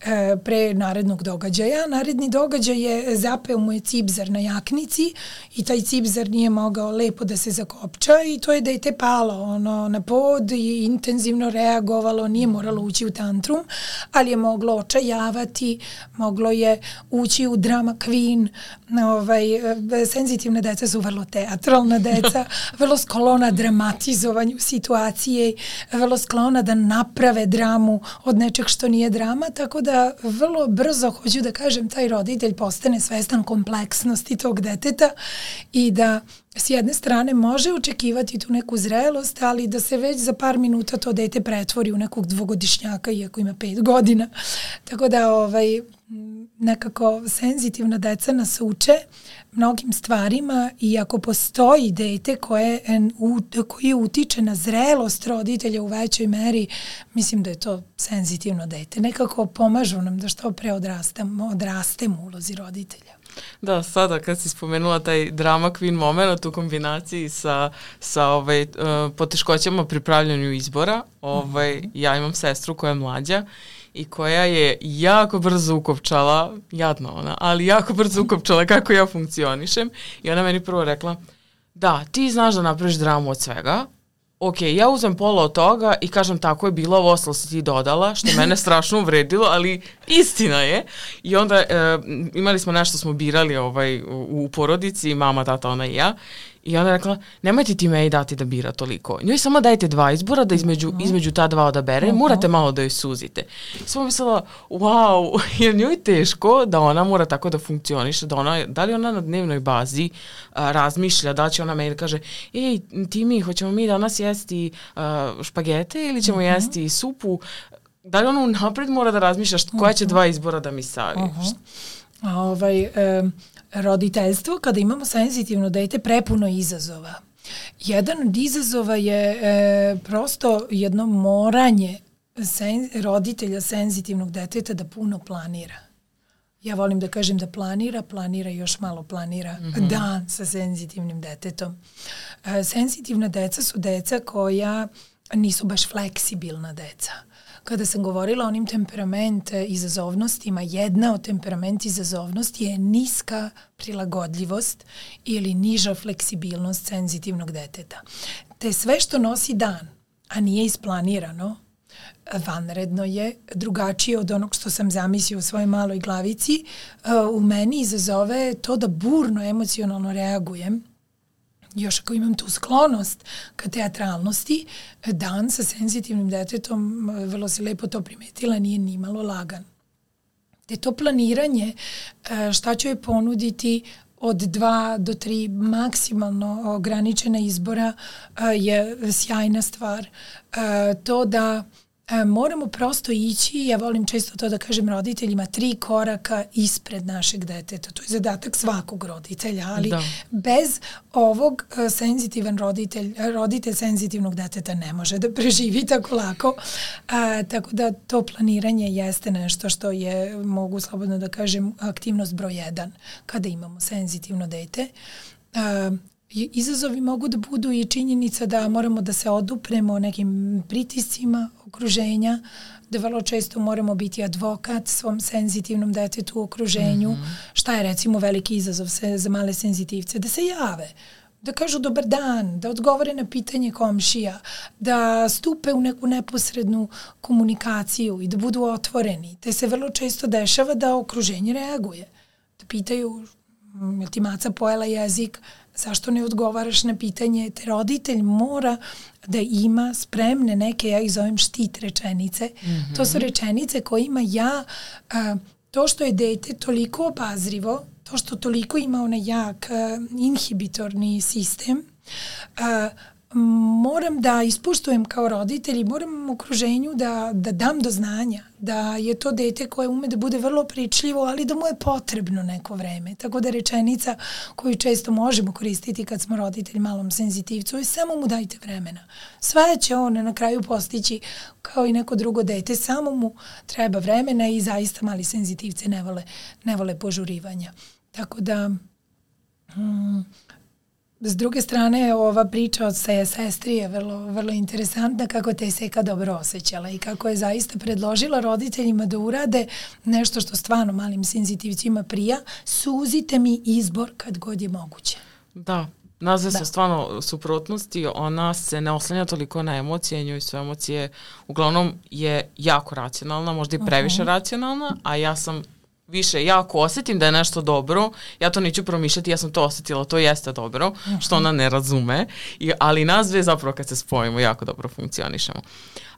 e, pre narednog događaja. Naredni događaj je zapeo mu je cipzar na jaknici i taj cipzar nije mogao lepo da se zakopča i to je dete palo ono, na pod i intenzivno reagovalo, nije moralo ući u tantrum, ali je moglo očajavati, moglo je ući u drama queen, ovaj, senzitivne deca su vrlo teatralna deca, <laughs> vrlo sklona dramatizovanju situacije, vrlo sklona da naprave dramu od nečeg što nije drama, tako da vrlo brzo, hoću da kažem, taj roditelj postane svestan kompleksnosti tog deteta i da s jedne strane može očekivati tu neku zrelost, ali da se već za par minuta to dete pretvori u nekog dvogodišnjaka, iako ima pet godina. Tako da ovaj, nekako senzitivna deca nas uče mnogim stvarima i ako postoji dete koje, koji utiče na zrelost roditelja u većoj meri, mislim da je to senzitivno dete. Nekako pomažu nam da što pre odrastemo u ulozi roditelja. Da, sada kad si spomenula taj drama queen moment u kombinaciji sa, sa ovaj, uh, poteškoćama pri pravljanju izbora, ovaj, mm -hmm. ja imam sestru koja je mlađa i koja je jako brzo ukopčala, jadno ona, ali jako brzo ukopčala kako ja funkcionišem i ona meni prvo rekla, da, ti znaš da napraviš dramu od svega, ok, ja uzem pola od toga i kažem tako je bilo, ovo ostalo si ti dodala, što mene <laughs> strašno uvredilo, ali istina je. I onda e, imali smo nešto smo birali ovaj, u, u porodici, mama, tata, ona i ja. I ona je rekla, nemojte ti meni dati da bira toliko. Njoj samo dajte dva izbora da između, mm. između ta dva odabere, -hmm. morate malo da joj suzite. I sam mislila, wow, <laughs> jer njoj je teško da ona mora tako da funkcioniše, da, ona, da li ona na dnevnoj bazi a, razmišlja, da će ona meni da kaže, ej, ti mi, hoćemo mi danas jesti a, špagete ili ćemo mm -hmm. jesti supu? Da li ona napred mora da razmišlja koja će dva izbora da mi -hmm. A ovaj, e, roditeljstvo, kada imamo senzitivno dete, prepuno izazova. Jedan od izazova je e, prosto jedno moranje sen, roditelja senzitivnog deteta da puno planira. Ja volim da kažem da planira, planira još malo planira mm -hmm. dan sa senzitivnim detetom. E, senzitivna deca su deca koja nisu baš fleksibilna deca kada sam govorila o onim temperament izazovnostima, jedna od temperament izazovnosti je niska prilagodljivost ili niža fleksibilnost senzitivnog deteta. Te sve što nosi dan, a nije isplanirano, vanredno je, drugačije od onog što sam zamislio u svojoj maloj glavici, u meni izazove to da burno emocionalno reagujem još ako imam tu sklonost ka teatralnosti, dan sa senzitivnim detetom, vrlo se lepo to primetila, nije ni malo lagan. Te to planiranje, e, šta ću je ponuditi od dva do tri maksimalno ograničena izbora e, je sjajna stvar. To da e, moramo prosto ići, ja volim često to da kažem roditeljima, tri koraka ispred našeg deteta. To je zadatak svakog roditelja, ali da. bez ovog uh, senzitivan roditelj, roditelj senzitivnog deteta ne može da preživi tako lako. A, tako da to planiranje jeste nešto što je, mogu slobodno da kažem, aktivnost broj jedan kada imamo senzitivno dete. A, Izazovi mogu da budu i činjenica da moramo da se odupremo nekim pritiscima okruženja, da vrlo često moramo biti advokat svom senzitivnom detetu u okruženju. Mm -hmm. Šta je recimo veliki izazov se, za male senzitivce? Da se jave da kažu dobar dan, da odgovore na pitanje komšija, da stupe u neku neposrednu komunikaciju i da budu otvoreni. Te se vrlo često dešava da okruženje reaguje. Da pitaju, je ti maca pojela jezik, zašto ne odgovaraš na pitanje, te roditelj mora da ima spremne neke, ja ih zovem štit rečenice. Mm -hmm. To su rečenice kojima ja, a, to što je dete toliko obazrivo, to što toliko ima onaj jak a, inhibitorni sistem, a, moram da ispuštujem kao roditelj i moram okruženju da, da dam do znanja da je to dete koje ume da bude vrlo pričljivo, ali da mu je potrebno neko vreme. Tako da rečenica koju često možemo koristiti kad smo roditelji malom senzitivcu je samo mu dajte vremena. Sve će on na kraju postići kao i neko drugo dete, samo mu treba vremena i zaista mali senzitivce ne vole, ne vole požurivanja. Tako da... Hmm, S druge strane, ova priča od seje sestri je vrlo, vrlo interesantna kako te seka dobro osjećala i kako je zaista predložila roditeljima da urade nešto što stvarno malim senzitivcima prija, suzite mi izbor kad god je moguće. Da, Nazve da. su stvarno suprotnosti, ona se ne oslanja toliko na emocije, njoj su emocije, uglavnom je jako racionalna, možda i previše uh mhm. -huh. racionalna, a ja sam više ja ako osetim da je nešto dobro, ja to neću promišljati, ja sam to osetila, to jeste dobro, što ona ne razume, I, ali nas dve zapravo kad se spojimo jako dobro funkcionišemo.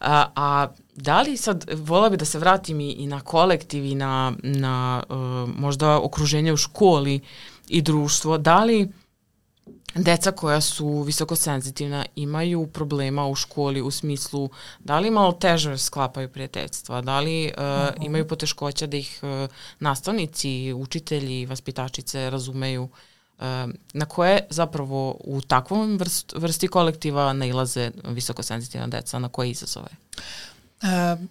A, a da li sad, vola bi da se vratim i, i na kolektiv i na, na uh, možda okruženje u školi i društvo, da li deca koja su visoko senzitivna imaju problema u školi u smislu da li malo teže sklapaju prijateljstva, da li uh, uh imaju poteškoća da ih uh, nastavnici, učitelji, vaspitačice razumeju uh, na koje zapravo u takvom vrst, vrsti kolektiva nailaze visoko senzitivna deca, na koje izazove?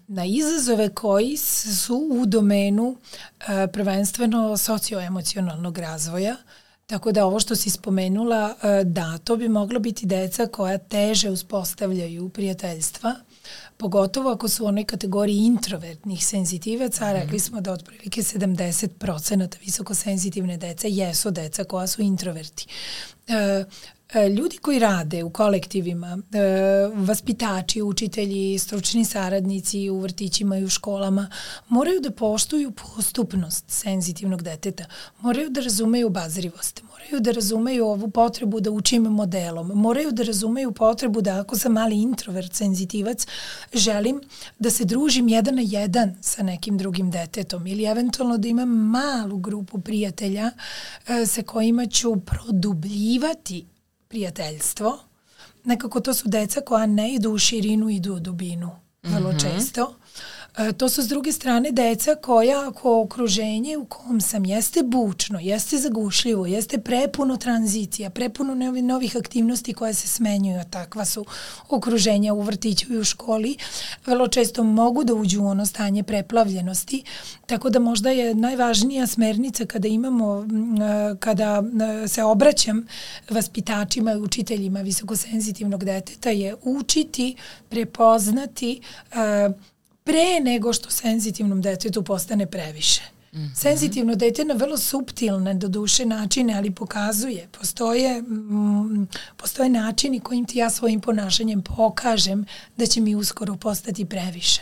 na izazove koji su u domenu prvenstveno socioemocionalnog razvoja, Tako da ovo što si spomenula, e, da, to bi moglo biti deca koja teže uspostavljaju prijateljstva, pogotovo ako su u onoj kategoriji introvertnih senzitivaca, mm. rekli smo da otprilike 70% visokosenzitivne dece jesu deca koja su introverti. E, ljudi koji rade u kolektivima, e, vaspitači, učitelji, stručni saradnici u vrtićima i u školama, moraju da poštuju postupnost senzitivnog deteta, moraju da razumeju obazrivost, moraju da razumeju ovu potrebu da učim modelom, moraju da razumeju potrebu da ako sam mali introvert, senzitivac, želim da se družim jedan na jedan sa nekim drugim detetom ili eventualno da imam malu grupu prijatelja e, sa kojima ću produbljivati prijateljstvo. Nekako to su deca koja ne idu u širinu, idu u dubinu. Vrlo mm -hmm. često. E, to su s druge strane deca koja ako okruženje u kom sam jeste bučno, jeste zagušljivo, jeste prepuno tranzicija, prepuno novih, aktivnosti koje se smenjuju, takva su okruženja u vrtiću i u školi, vrlo često mogu da uđu u ono stanje preplavljenosti, tako da možda je najvažnija smernica kada imamo, e, kada e, se obraćam vaspitačima i učiteljima visokosenzitivnog deteta je učiti, prepoznati pre nego što senzitivnom detetu postane previše. Mm -hmm. Senzitivno dete na vrlo subtilne do duše načine, ali pokazuje. Postoje, mm, postoje načini kojim ti ja svojim ponašanjem pokažem da će mi uskoro postati previše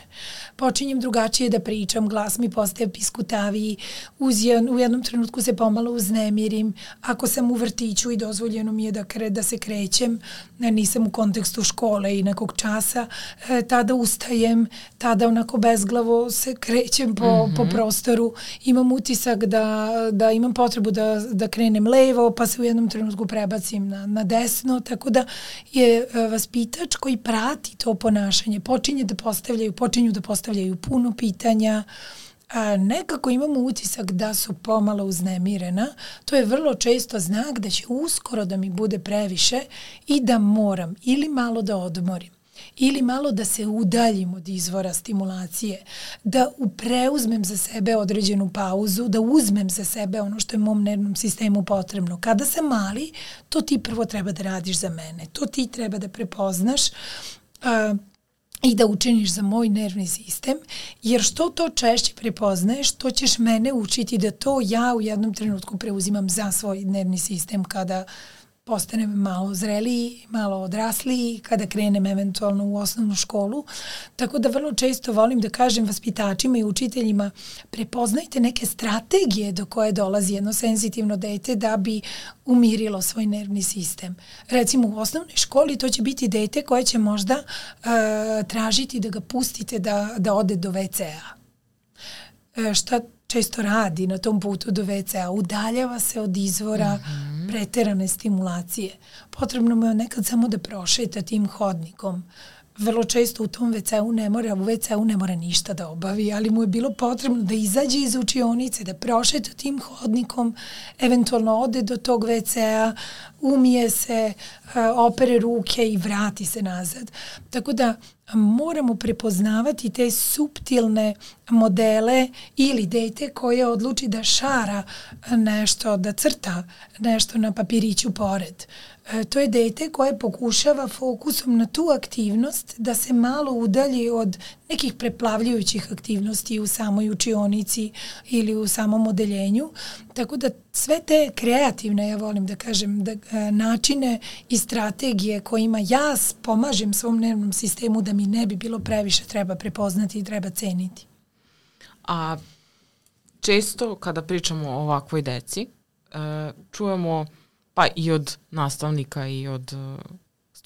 počinjem drugačije da pričam, glas mi postaje piskutaviji, uz u jednom trenutku se pomalo uznemirim, ako sam u vrtiću i dozvoljeno mi je da, kre, da se krećem, nisam u kontekstu škole i nekog časa, e, tada ustajem, tada onako bezglavo se krećem po, mm -hmm. po prostoru, imam utisak da, da imam potrebu da, da krenem levo, pa se u jednom trenutku prebacim na, na desno, tako da je e, vaspitač koji prati to ponašanje, počinje da postavljaju, počinju da postavljaju puno pitanja, a, nekako imamo utisak da su pomalo uznemirena, to je vrlo često znak da će uskoro da mi bude previše i da moram ili malo da odmorim ili malo da se udaljim od izvora stimulacije, da preuzmem za sebe određenu pauzu, da uzmem za sebe ono što je mom nervnom sistemu potrebno. Kada sam mali, to ti prvo treba da radiš za mene, to ti treba da prepoznaš, uh, i da učiniš za moj nervni sistem, jer što to češće prepoznaješ, to ćeš mene učiti da to ja u jednom trenutku preuzimam za svoj nervni sistem kada postanem malo zreliji, malo odrasliji, kada krenem eventualno u osnovnu školu. Tako da vrlo često volim da kažem vaspitačima i učiteljima prepoznajte neke strategije do koje dolazi jedno senzitivno dete da bi umirilo svoj nervni sistem. Recimo u osnovnoj školi to će biti dete koje će možda uh, tražiti da ga pustite da, da ode do WC-a. E, šta često radi na tom putu do WC-a, udaljava se od izvora mm -hmm. Preterane stimulacije. Potrebno mu je nekad samo da prošeta tim hodnikom. Vrlo često u tom WC-u ne mora, u WC-u ne mora ništa da obavi, ali mu je bilo potrebno da izađe iz učionice, da prošeta tim hodnikom, eventualno ode do tog WC-a, umije se, e, opere ruke i vrati se nazad. Tako da moramo prepoznavati te subtilne modele ili dete koje odluči da šara nešto, da crta nešto na papiriću pored. E, to je dete koje pokušava fokusom na tu aktivnost da se malo udalji od nekih preplavljujućih aktivnosti u samoj učionici ili u samom odeljenju. Tako da sve te kreativne, ja volim da kažem, da, e, načine i strategije kojima ja pomažem svom nervnom sistemu da mi ne bi bilo previše treba prepoznati i treba ceniti. A često kada pričamo o ovakvoj deci, e, čujemo pa i od nastavnika i od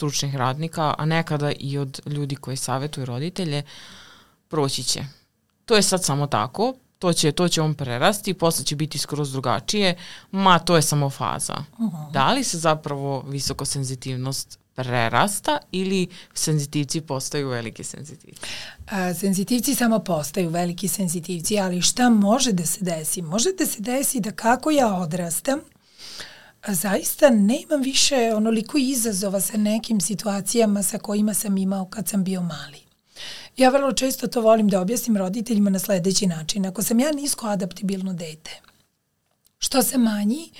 stručnih radnika, a nekada i od ljudi koji savjetuju roditelje, proći će. To je sad samo tako, to će, to će on prerasti, posle će biti skroz drugačije, ma to je samo faza. Uh -huh. Da li se zapravo visokosenzitivnost prerasta ili senzitivci postaju veliki senzitivci? A, senzitivci samo postaju veliki senzitivci, ali šta može da se desi? Može da se desi da kako ja odrastam, zaista nemam više onoliko izazova sa nekim situacijama sa kojima sam imao kad sam bio mali. Ja vrlo često to volim da objasnim roditeljima na sledeći način. Ako sam ja nisko adaptibilno dete, što se manji,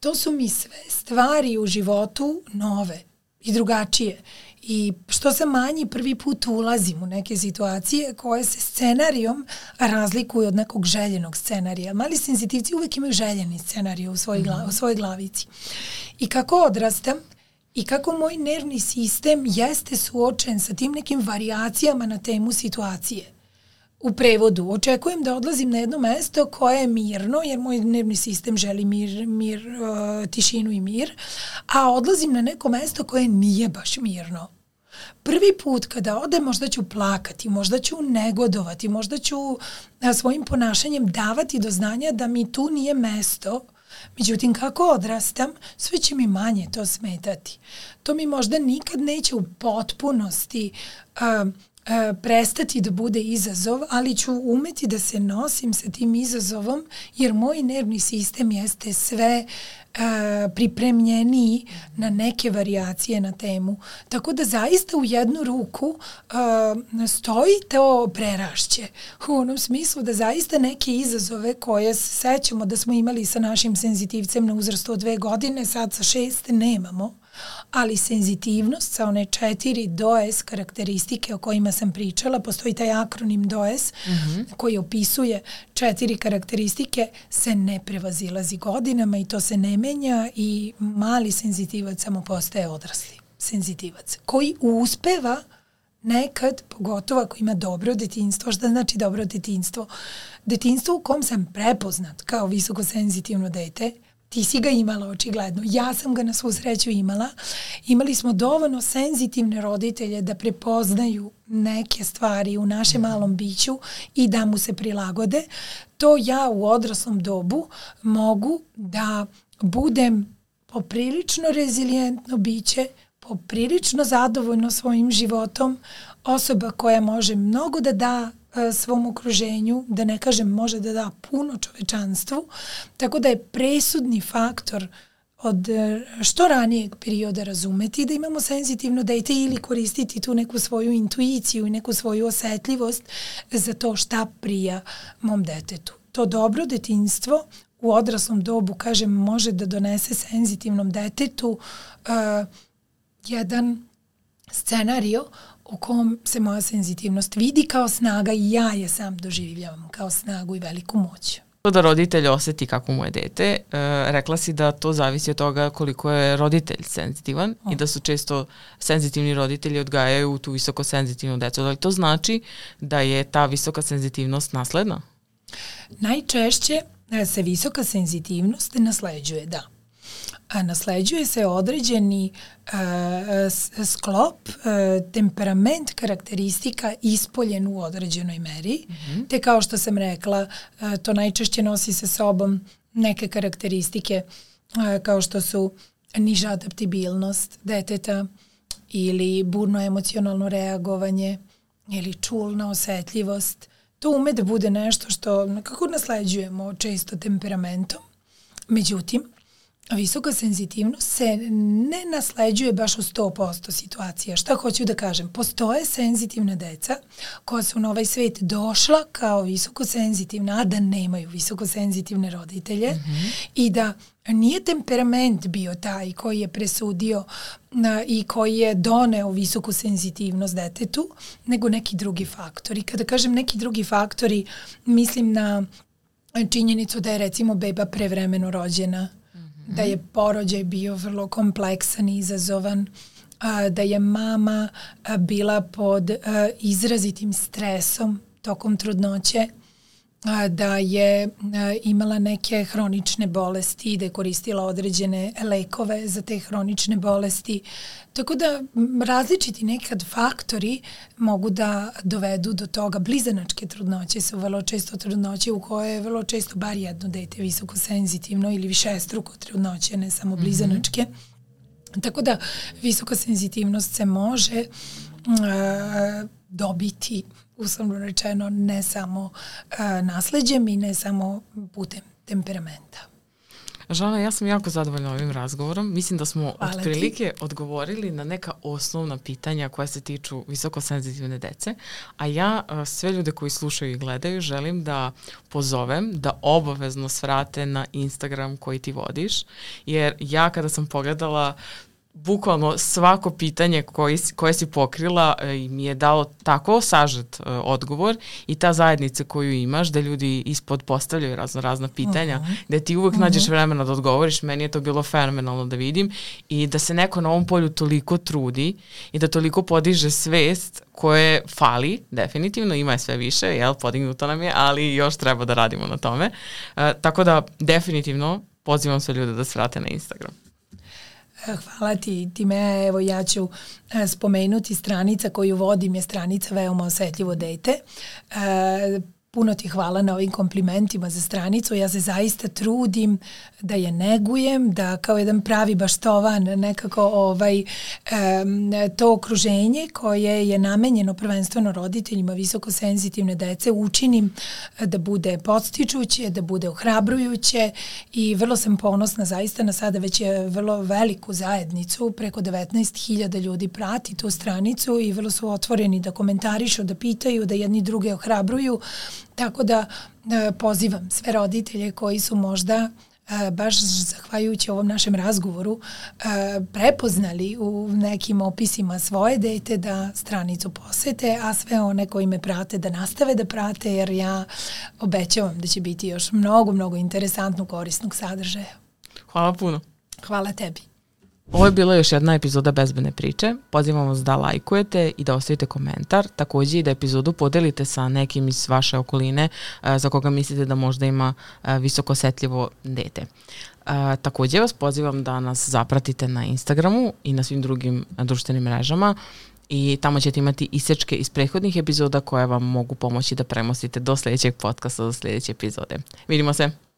to su mi sve stvari u životu nove i drugačije. I što sam manji, prvi put ulazim u neke situacije koje se scenarijom razlikuju od nekog željenog scenarija. Mali senzitivci uvek imaju željeni scenarij u svojoj, glavi, u svojoj glavici. I kako odrastam, i kako moj nervni sistem jeste suočen sa tim nekim variacijama na temu situacije. U prevodu, očekujem da odlazim na jedno mesto koje je mirno, jer moj nervni sistem želi mir, mir uh, tišinu i mir, a odlazim na neko mesto koje nije baš mirno. Prvi put kada ode možda ću plakati, možda ću negodovati, možda ću svojim ponašanjem davati do znanja da mi tu nije mesto, Međutim, kako odrastam, sve će mi manje to smetati. To mi možda nikad neće u potpunosti uh, prestati da bude izazov, ali ću umeti da se nosim sa tim izazovom, jer moj nervni sistem jeste sve uh, pripremljeniji na neke variacije na temu. Tako da zaista u jednu ruku uh, stoji to prerašće. U onom smislu da zaista neke izazove koje se sećamo da smo imali sa našim senzitivcem na uzrastu od dve godine, sad sa šest nemamo ali senzitivnost sa one četiri DOES karakteristike o kojima sam pričala, postoji taj akronim DOES mm -hmm. koji opisuje četiri karakteristike, se ne prevazilazi godinama i to se ne menja i mali senzitivac samo postaje odrasli senzitivac koji uspeva nekad, pogotovo ako ima dobro detinstvo, šta znači dobro detinstvo? Detinstvo u kom sam prepoznat kao visoko senzitivno dete, Ti si ga imala očigledno. Ja sam ga na svu sreću imala. Imali smo dovoljno senzitivne roditelje da prepoznaju neke stvari u našem malom biću i da mu se prilagode. To ja u odraslom dobu mogu da budem poprilično rezilijentno biće, poprilično zadovoljno svojim životom, osoba koja može mnogo da da svom okruženju, da ne kažem može da da puno čovečanstvu, tako da je presudni faktor od e, što ranijeg perioda razumeti da imamo senzitivno dete ili koristiti tu neku svoju intuiciju i neku svoju osetljivost za to šta prija mom detetu. To dobro detinstvo u odraslom dobu, kažem, može da donese senzitivnom detetu uh, jedan scenario u kom se moja senzitivnost vidi kao snaga i ja je sam doživljavam kao snagu i veliku moć. Da roditelj oseti kako mu je dete, e, rekla si da to zavisi od toga koliko je roditelj senzitivan oh. i da su često senzitivni roditelji odgajaju tu visoko senzitivnu decu. Da li to znači da je ta visoka senzitivnost nasledna? Najčešće e, se visoka senzitivnost nasleđuje, da nasleđuje se određeni a, sklop, a, temperament, karakteristika ispoljen u određenoj meri, mm -hmm. te kao što sam rekla, a, to najčešće nosi sa sobom neke karakteristike a, kao što su niža adaptibilnost deteta ili burno emocionalno reagovanje ili čulna osetljivost. To ume da bude nešto što nekako nasleđujemo često temperamentom. Međutim, visoka senzitivnost se ne nasleđuje baš u 100% situacija. Šta hoću da kažem? Postoje senzitivna deca koja su na ovaj svet došla kao visoko senzitivna, a da nemaju visoko senzitivne roditelje mm -hmm. i da nije temperament bio taj koji je presudio na, i koji je doneo visoku senzitivnost detetu, nego neki drugi faktori. Kada kažem neki drugi faktori, mislim na činjenicu da je recimo beba prevremeno rođena, da je porođaj bio vrlo kompleksan i izazovan, da je mama bila pod izrazitim stresom tokom trudnoće, da je a, imala neke hronične bolesti, da je koristila određene lekove za te hronične bolesti. Tako da različiti nekad faktori mogu da dovedu do toga. Blizanačke trudnoće su vrlo često trudnoće u koje je vrlo često bar jedno dete visoko senzitivno ili više struko trudnoće, ne samo mhm. blizanačke. Mm -hmm. Tako da visoka senzitivnost se može uh, dobiti uslovno rečeno ne samo uh, nasleđem i ne samo putem temperamenta. Žana, ja sam jako zadovoljna ovim razgovorom. Mislim da smo Hvala otprilike ti. odgovorili na neka osnovna pitanja koja se tiču visokosenzitivne dece, a ja sve ljude koji slušaju i gledaju želim da pozovem da obavezno svrate na Instagram koji ti vodiš, jer ja kada sam pogledala bukvalno svako pitanje koji, koje si pokrila e, mi je dalo tako sažet e, odgovor i ta zajednica koju imaš, da ljudi ispod postavljaju razno razna pitanja, uh. -huh. da ti uvek uh -huh. nađeš vremena da odgovoriš, meni je to bilo fenomenalno da vidim i da se neko na ovom polju toliko trudi i da toliko podiže svest koje fali, definitivno, ima je sve više, jel, podignuto nam je, ali još treba da radimo na tome. E, tako da, definitivno, pozivam sve ljude da se vrate na Instagram. Hvala ti, time evo ja ću e, spomenuti stranica koju vodim je stranica veoma osetljivo dete. Puno ti hvala na ovim komplimentima za stranicu. Ja se zaista trudim da je negujem, da kao jedan pravi baštovan nekako ovaj, um, to okruženje koje je namenjeno prvenstveno roditeljima visoko senzitivne dece učinim da bude podstičuće, da bude ohrabrujuće i vrlo sam ponosna zaista na sada već je vrlo veliku zajednicu, preko 19.000 ljudi prati tu stranicu i vrlo su otvoreni da komentarišu, da pitaju, da jedni druge ohrabruju Tako da e, pozivam sve roditelje koji su možda e, baš zahvaljujući ovom našem razgovoru e, prepoznali u nekim opisima svoje dete da stranicu posete, a sve one koji me prate da nastave da prate jer ja obećavam da će biti još mnogo, mnogo interesantnog korisnog sadržaja. Hvala puno. Hvala tebi. Ovo je bila još jedna epizoda Bezbene priče. Pozivam vas da lajkujete i da ostavite komentar. Takođe i da epizodu podelite sa nekim iz vaše okoline a, za koga mislite da možda ima a, visoko osetljivo dete. A, takođe vas pozivam da nas zapratite na Instagramu i na svim drugim društvenim mrežama i tamo ćete imati isečke iz prethodnih epizoda koje vam mogu pomoći da premostite do sledećeg podcasta, do sledeće epizode. Vidimo se!